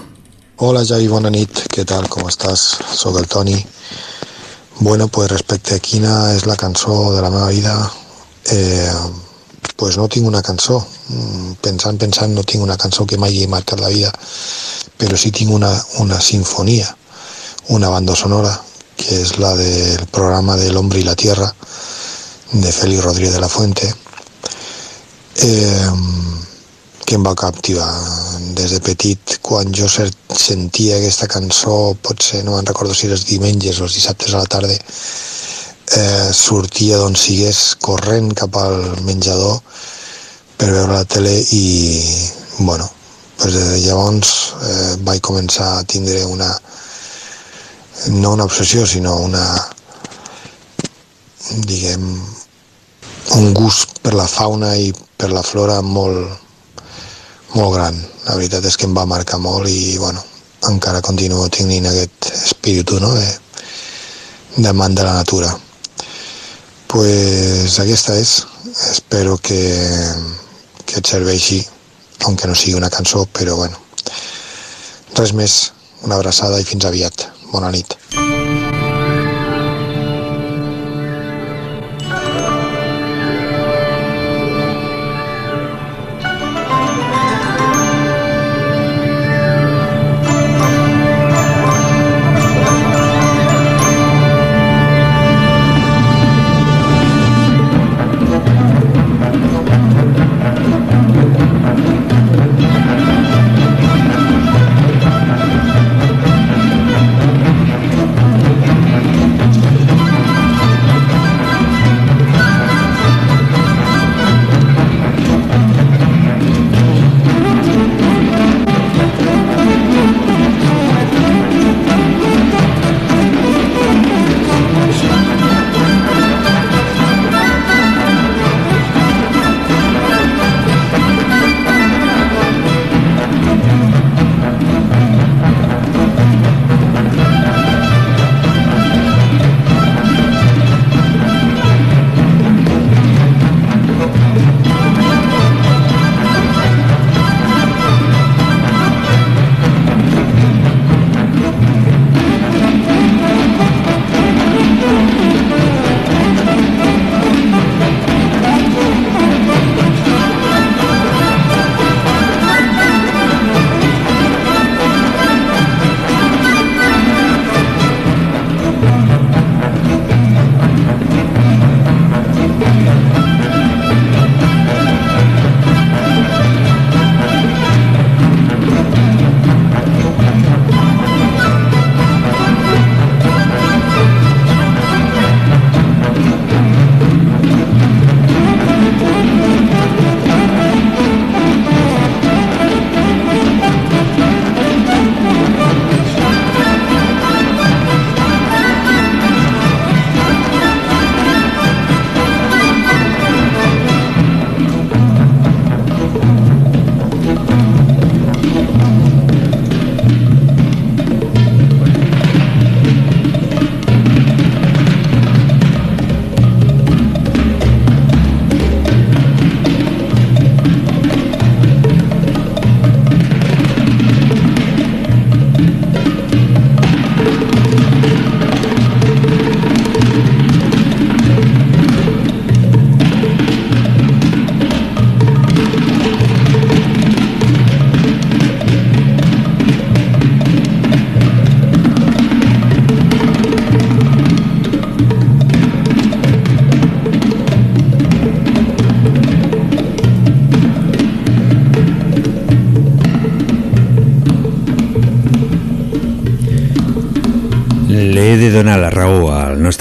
Speaker 29: Hola Javi, bona nit, tal, com estàs? Soc el Toni. Bueno, pues respecte a quina és la cançó de la meva vida, eh, pues no tinc una cançó. Mm, Pensant, pensant, no tinc una cançó que m'hagi marcat la vida, però sí tinc una, una una banda sonora, que és la del programa de l'Hombre i la Tierra, de Félix Rodríguez de la Fuente, eh, que em va captivar. Des de petit quan jo sentia aquesta cançó potser no me'n recordo si els diumenges o els dissabtes a la tarda eh, sortia d'on sigués corrent cap al menjador per veure la tele i bueno pues des de llavors eh, vaig començar a tindre una no una obsessió sinó una diguem un gust per la fauna i per la flora molt, molt gran. La veritat és que em va marcar molt i, bueno, encara continuo tenint aquest espíritu, no?, de, d'amant de la natura. pues aquesta és. Espero que, que et serveixi, aunque no sigui una cançó, però bueno. Res més, una abraçada i fins aviat. Bona nit.
Speaker 28: Thank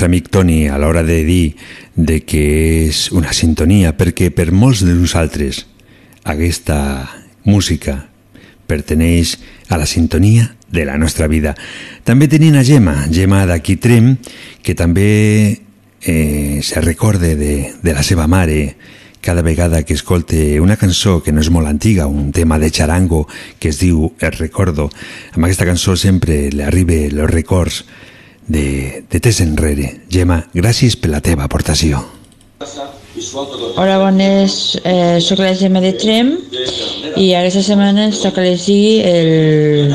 Speaker 1: nostre amic Toni a l'hora de dir de que és una sintonia, perquè per molts de nosaltres aquesta música perteneix a la sintonia de la nostra vida. També tenim a Gemma, Gemma d'aquí Trem, que també eh, se recorde de, de la seva mare cada vegada que escolte una cançó que no és molt antiga, un tema de charango que es diu El recordo. Amb aquesta cançó sempre li arribe els records de, de tes enrere. Gemma, gràcies per la teva aportació.
Speaker 30: Hola, bones. Eh, soc la Gemma de Trem i aquesta setmana ens toca elegir el,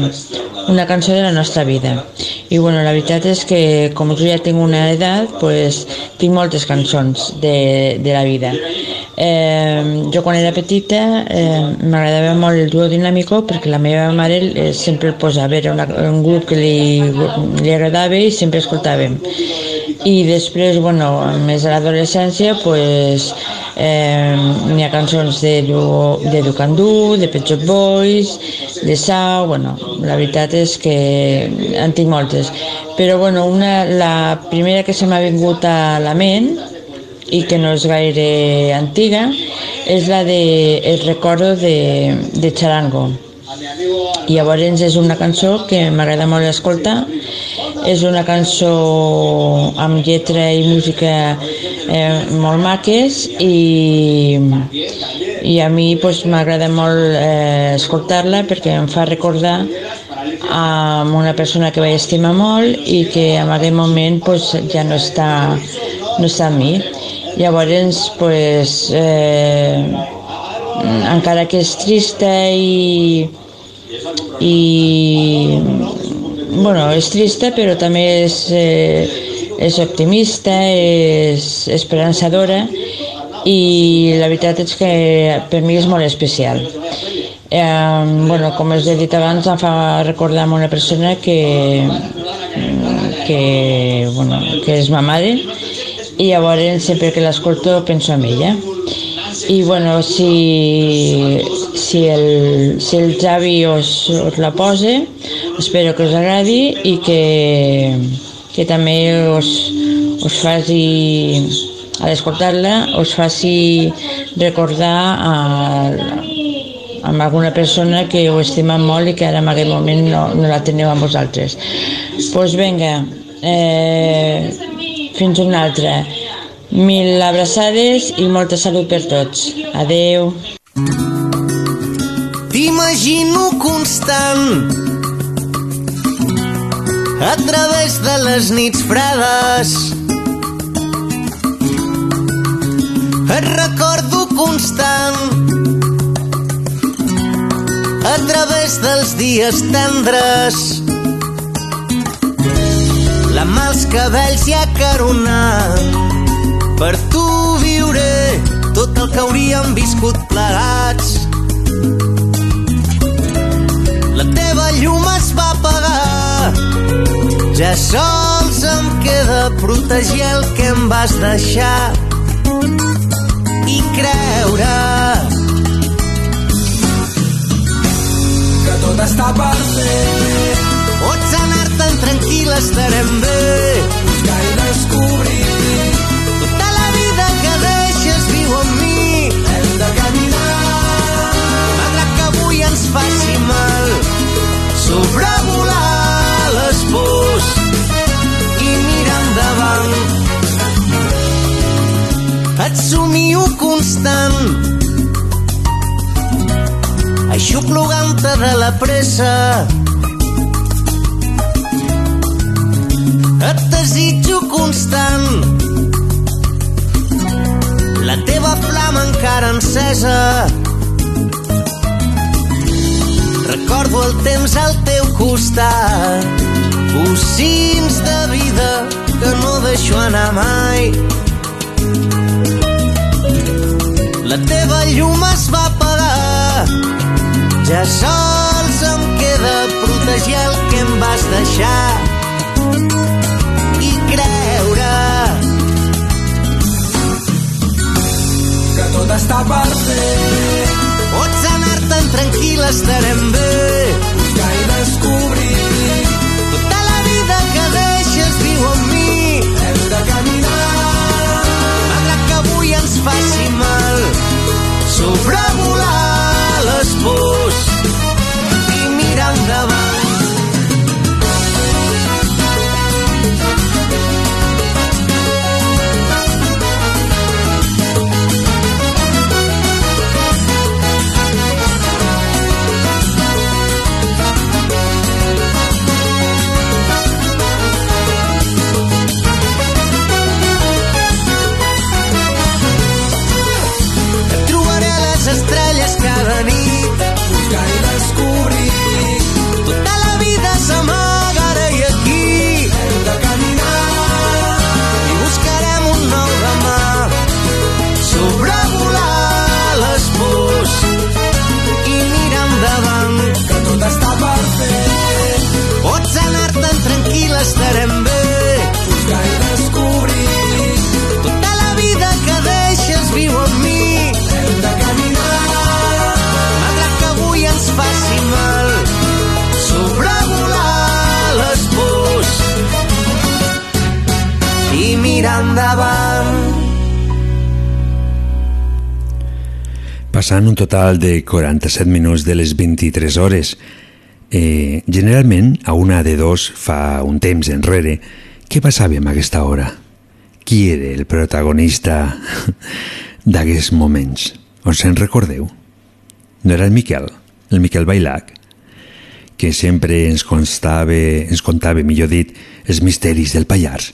Speaker 30: una cançó de la nostra vida. I bueno, la veritat és que com jo ja tinc una edat, pues, tinc moltes cançons de, de la vida. Eh, jo quan era petita eh, m'agradava molt el duo dinàmico perquè la meva mare eh, sempre posava, era una, un grup que li, li agradava i sempre escoltàvem. I després, bueno, més a l'adolescència, pues, eh, n'hi ha cançons de, Du- de Ducandú, de Pet Shop Boys, de Sau, bueno, la veritat és que en tinc moltes. Però, bueno, una, la primera que se m'ha vingut a la ment i que no és gaire antiga és la de El recordo de, de Charango. I llavors és una cançó que m'agrada molt escoltar. És una cançó amb lletra i música eh, molt maques i, i a mi pues, m'agrada molt eh, escoltar-la perquè em fa recordar amb una persona que vaig estimar molt i que en aquell moment pues, ja no està, no està amb mi. Llavors, pues, eh, encara que és trista i, i bueno, és trista però també és, eh, és optimista, és esperançadora i la veritat és que per mi és molt especial. Eh, bueno, com us he dit abans, em fa recordar amb una persona que, que, bueno, que és ma mare i llavors sempre que l'escolto penso en ella. I bueno, si, si, el, si el Javi us, us la posa, espero que us agradi i que, que també us, us faci, a l'escoltar-la, us faci recordar a, amb alguna persona que ho estima molt i que ara en aquest moment no, no la teniu amb vosaltres. Doncs pues vinga, eh, fins una altra. Mil abraçades i molta salut per tots. Adeu.
Speaker 31: T'imagino constant a través de les nits fredes. Et recordo constant a través dels dies tendres. La mà als cabells i acaronant per tu viuré tot el que hauríem viscut plegats. La teva llum es va apagar, ja sols em queda protegir el que em vas deixar i creure
Speaker 5: que tot està per fer.
Speaker 31: Estarem bé.
Speaker 5: Buscar i descobrir
Speaker 31: Tota la vida que deixes viu amb mi.
Speaker 5: hem de caminar.
Speaker 31: Malgrat que avui ens faci mal, sobrevolar les pors i mirar endavant. Et somio constant, aixoplugar-te de la pressa. Et desitjo constant, la teva flama encara encesa. Recordo el temps al teu costat, bocins de vida que no deixo anar mai. La teva llum es va apagar, ja sols em queda protegir el que em vas deixar
Speaker 5: tot està per fer.
Speaker 31: Pots anar-te'n tranquil, estarem bé.
Speaker 5: Buscar i descobrir.
Speaker 31: Tota la vida que deixes viu amb mi.
Speaker 5: Hem de caminar.
Speaker 31: Malgrat que avui ens faci mal, sobrevolar les pors i mirar endavant. farem bé.
Speaker 5: Buscar i descobrir
Speaker 31: tota la vida que deixes viu en mi.
Speaker 5: Hem de caminar
Speaker 31: malgrat que avui ens faci mal. Sobrevolar les pors i mirar endavant.
Speaker 1: passant un total de 47 minuts de les 23 hores. Eh, generalment, a una de dos fa un temps enrere, què passava en aquesta hora? Qui era el protagonista d'aquests moments? Us en recordeu? No era el Miquel, el Miquel Bailac, que sempre ens constava, ens contava, millor dit, els misteris del Pallars.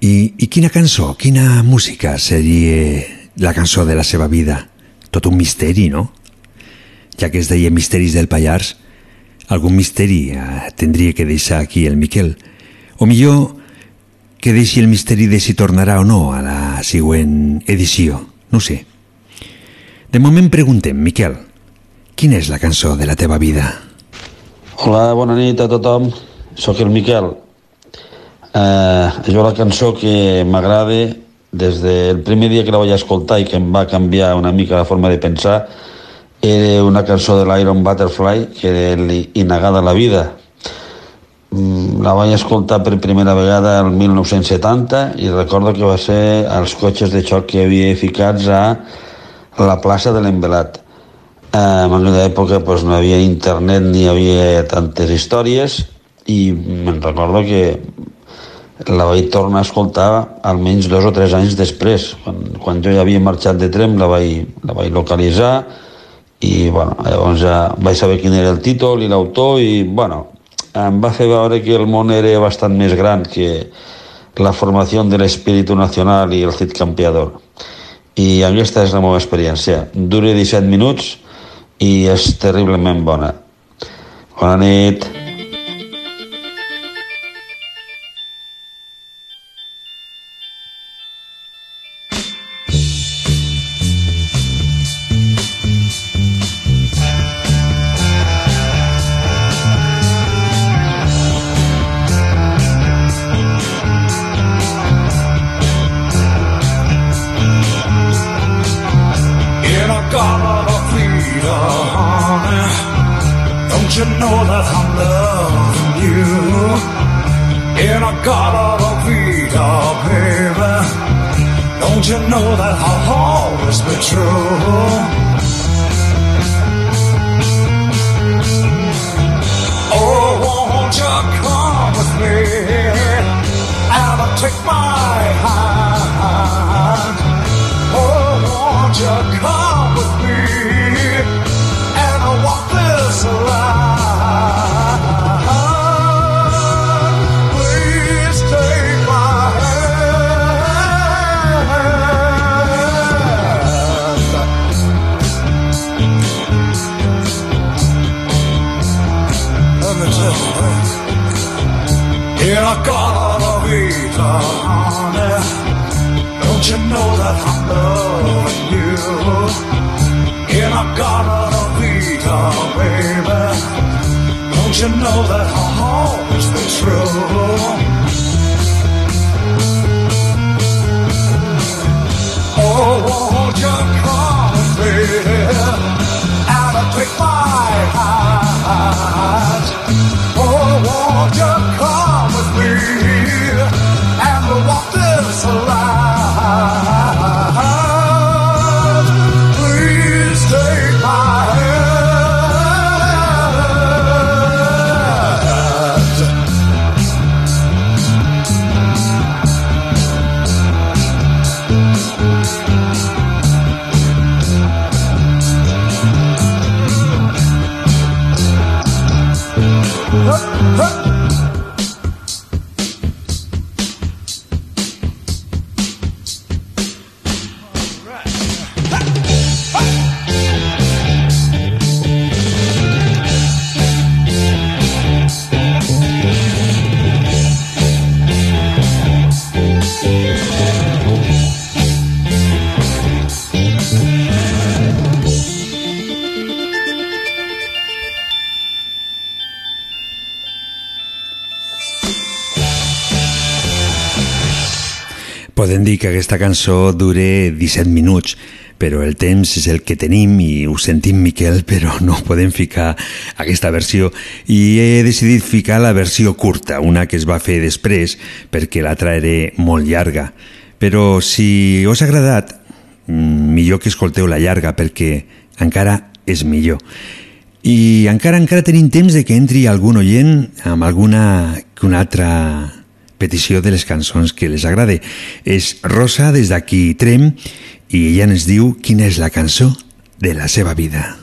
Speaker 1: I, I quina cançó, quina música seria la cançó de la seva vida? Tot un misteri, no? Ja que es deia Misteris del Pallars, algun misteri eh, tindria que deixar aquí el Miquel. O millor que deixi el misteri de si tornarà o no a la següent edició. No sé. De moment preguntem, Miquel, quina és la cançó de la teva vida?
Speaker 32: Hola, bona nit a tothom. Soc el Miquel. Eh, jo la cançó que m'agrada des del primer dia que la vaig escoltar i que em va canviar una mica la forma de pensar era una cançó de l'Iron Butterfly que era l'Inagada la vida. Mm, La vaig escoltar per primera vegada el 1970 i recordo que va ser els cotxes de xoc que havia ficats a la plaça de l'Envelat. Eh, en aquella època pues, no havia internet ni havia tantes històries i me'n recordo que la vaig tornar a escoltar almenys dos o tres anys després. Quan, quan jo ja havia marxat de Trem la vaig, la vaig localitzar i bueno, llavors ja vaig saber quin era el títol i l'autor i bueno, em va fer veure que el món era bastant més gran que la formació de l'espíritu nacional i el Cid Campeador. I aquesta és la meva experiència. Dura 17 minuts i és terriblement bona. Bona nit.
Speaker 33: In
Speaker 1: Podem dir que aquesta cançó dure 17 minuts, però el temps és el que tenim i ho sentim, Miquel, però no podem ficar aquesta versió i he decidit ficar la versió curta, una que es va fer després perquè l'altra era molt llarga. Però si us ha agradat, mm, millor que escolteu la llarga perquè encara és millor. I encara encara tenim temps de que entri algun oient amb alguna que una altra petició de les cançons que les agrade. És Rosa des d'aquí Trem i ella ens diu quina és la cançó de la seva vida.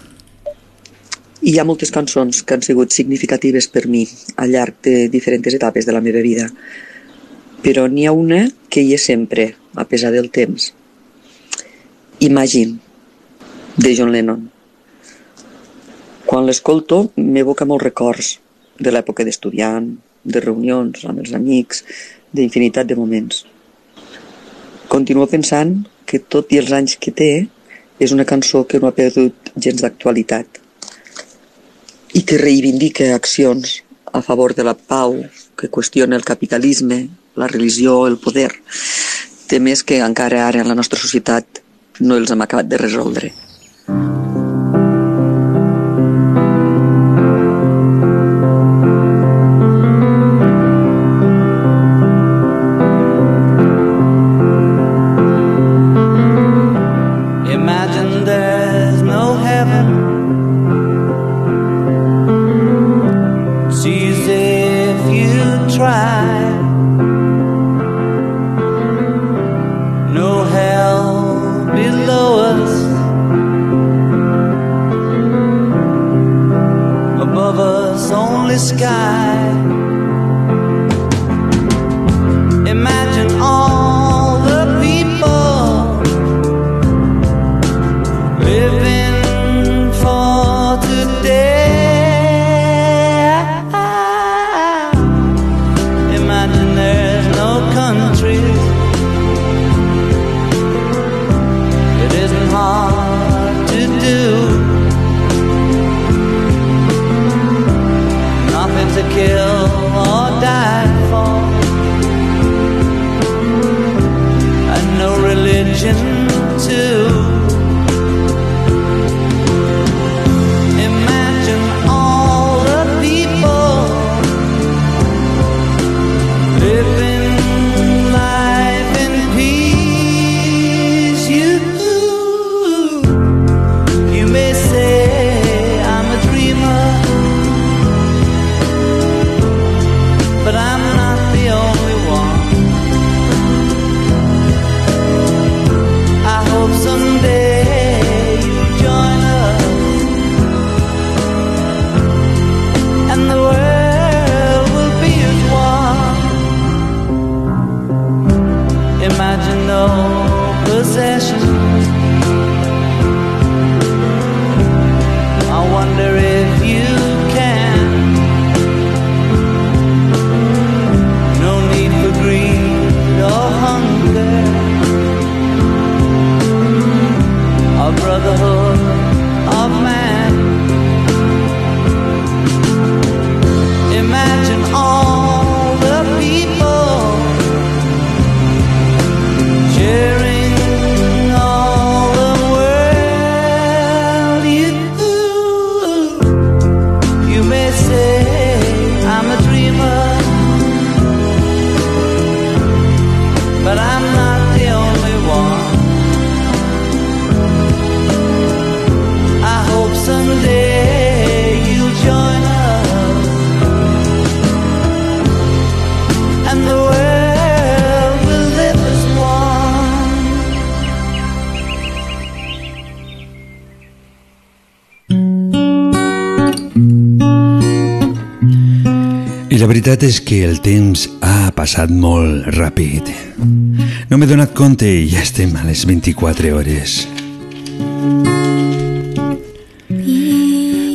Speaker 34: Hi ha moltes cançons que han sigut significatives per mi al llarg de diferents etapes de la meva vida, però n'hi ha una que hi és sempre, a pesar del temps. Imagine, de John Lennon. Quan l'escolto m'evoca molts records de l'època d'estudiant, de reunions amb els amics, d'infinitat de moments. Continuo pensant que tot i els anys que té, és una cançó que no ha perdut gens d'actualitat i que reivindica accions a favor de la pau, que qüestiona el capitalisme, la religió, el poder, temes que encara ara en la nostra societat no els hem acabat de resoldre.
Speaker 1: La veritat és que el temps ha passat molt ràpid. No m'he donat compte i ja estem a les 24 hores.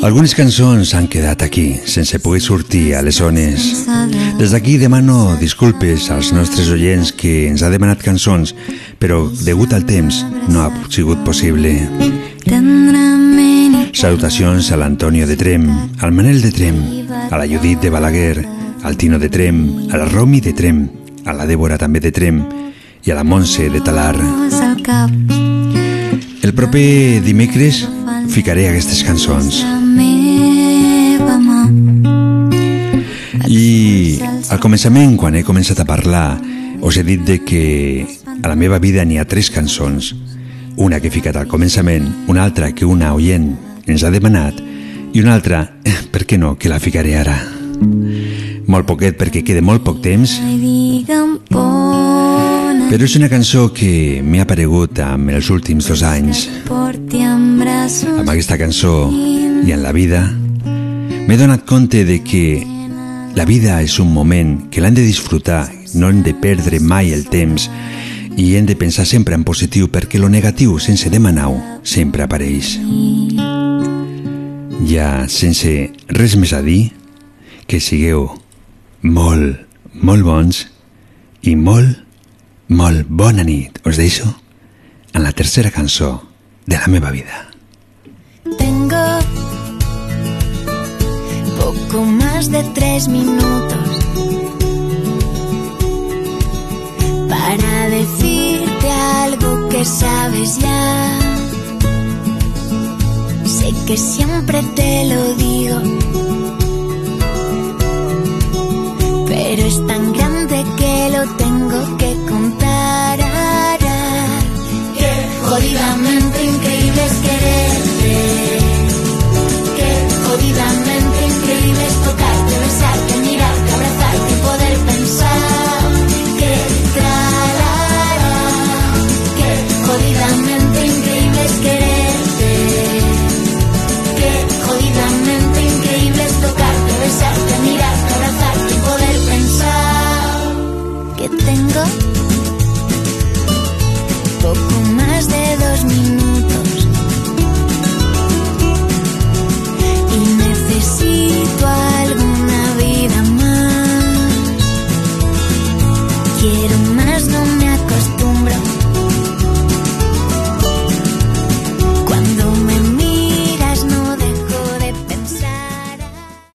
Speaker 1: Algunes cançons han quedat aquí, sense poder sortir a les zones. Des d'aquí demano disculpes als nostres oients que ens ha demanat cançons, però degut al temps no ha sigut possible. Salutacions a l'Antonio de Trem, al Manel de Trem, a la Judit de Balaguer, al Tino de Trem, a la Romi de Trem, a la Débora també de Trem i a la Montse de Talar. El proper dimecres ficaré aquestes cançons. I al començament, quan he començat a parlar, us he dit de que a la meva vida n'hi ha tres cançons Una que he ficat al començament, una altra que una oient ens ha demanat i una altra, per què no, que la ficaré ara. Molt poquet perquè queda molt poc temps, però és una cançó que m'ha aparegut amb els últims dos anys. Amb aquesta cançó i en la vida m'he donat compte de que la vida és un moment que l'hem de disfrutar, no hem de perdre mai el temps i hem de pensar sempre en positiu perquè lo negatiu, sense demanar-ho, sempre apareix. Ja, sense res més a dir, que sigueu molt, molt bons i molt, molt bona nit. Us deixo en la tercera cançó de la meva vida.
Speaker 10: Tengo poco más de tres minutos para decirte algo que sabes ya. Sé que siempre te lo digo, es tan grande que lo tengo que contar. Qué jodidamente increíble es quererte. Qué jodidamente increíble es tocarte, besarte, mirarte, abrazarte y poder pensar. tengo poco más de dos minutos.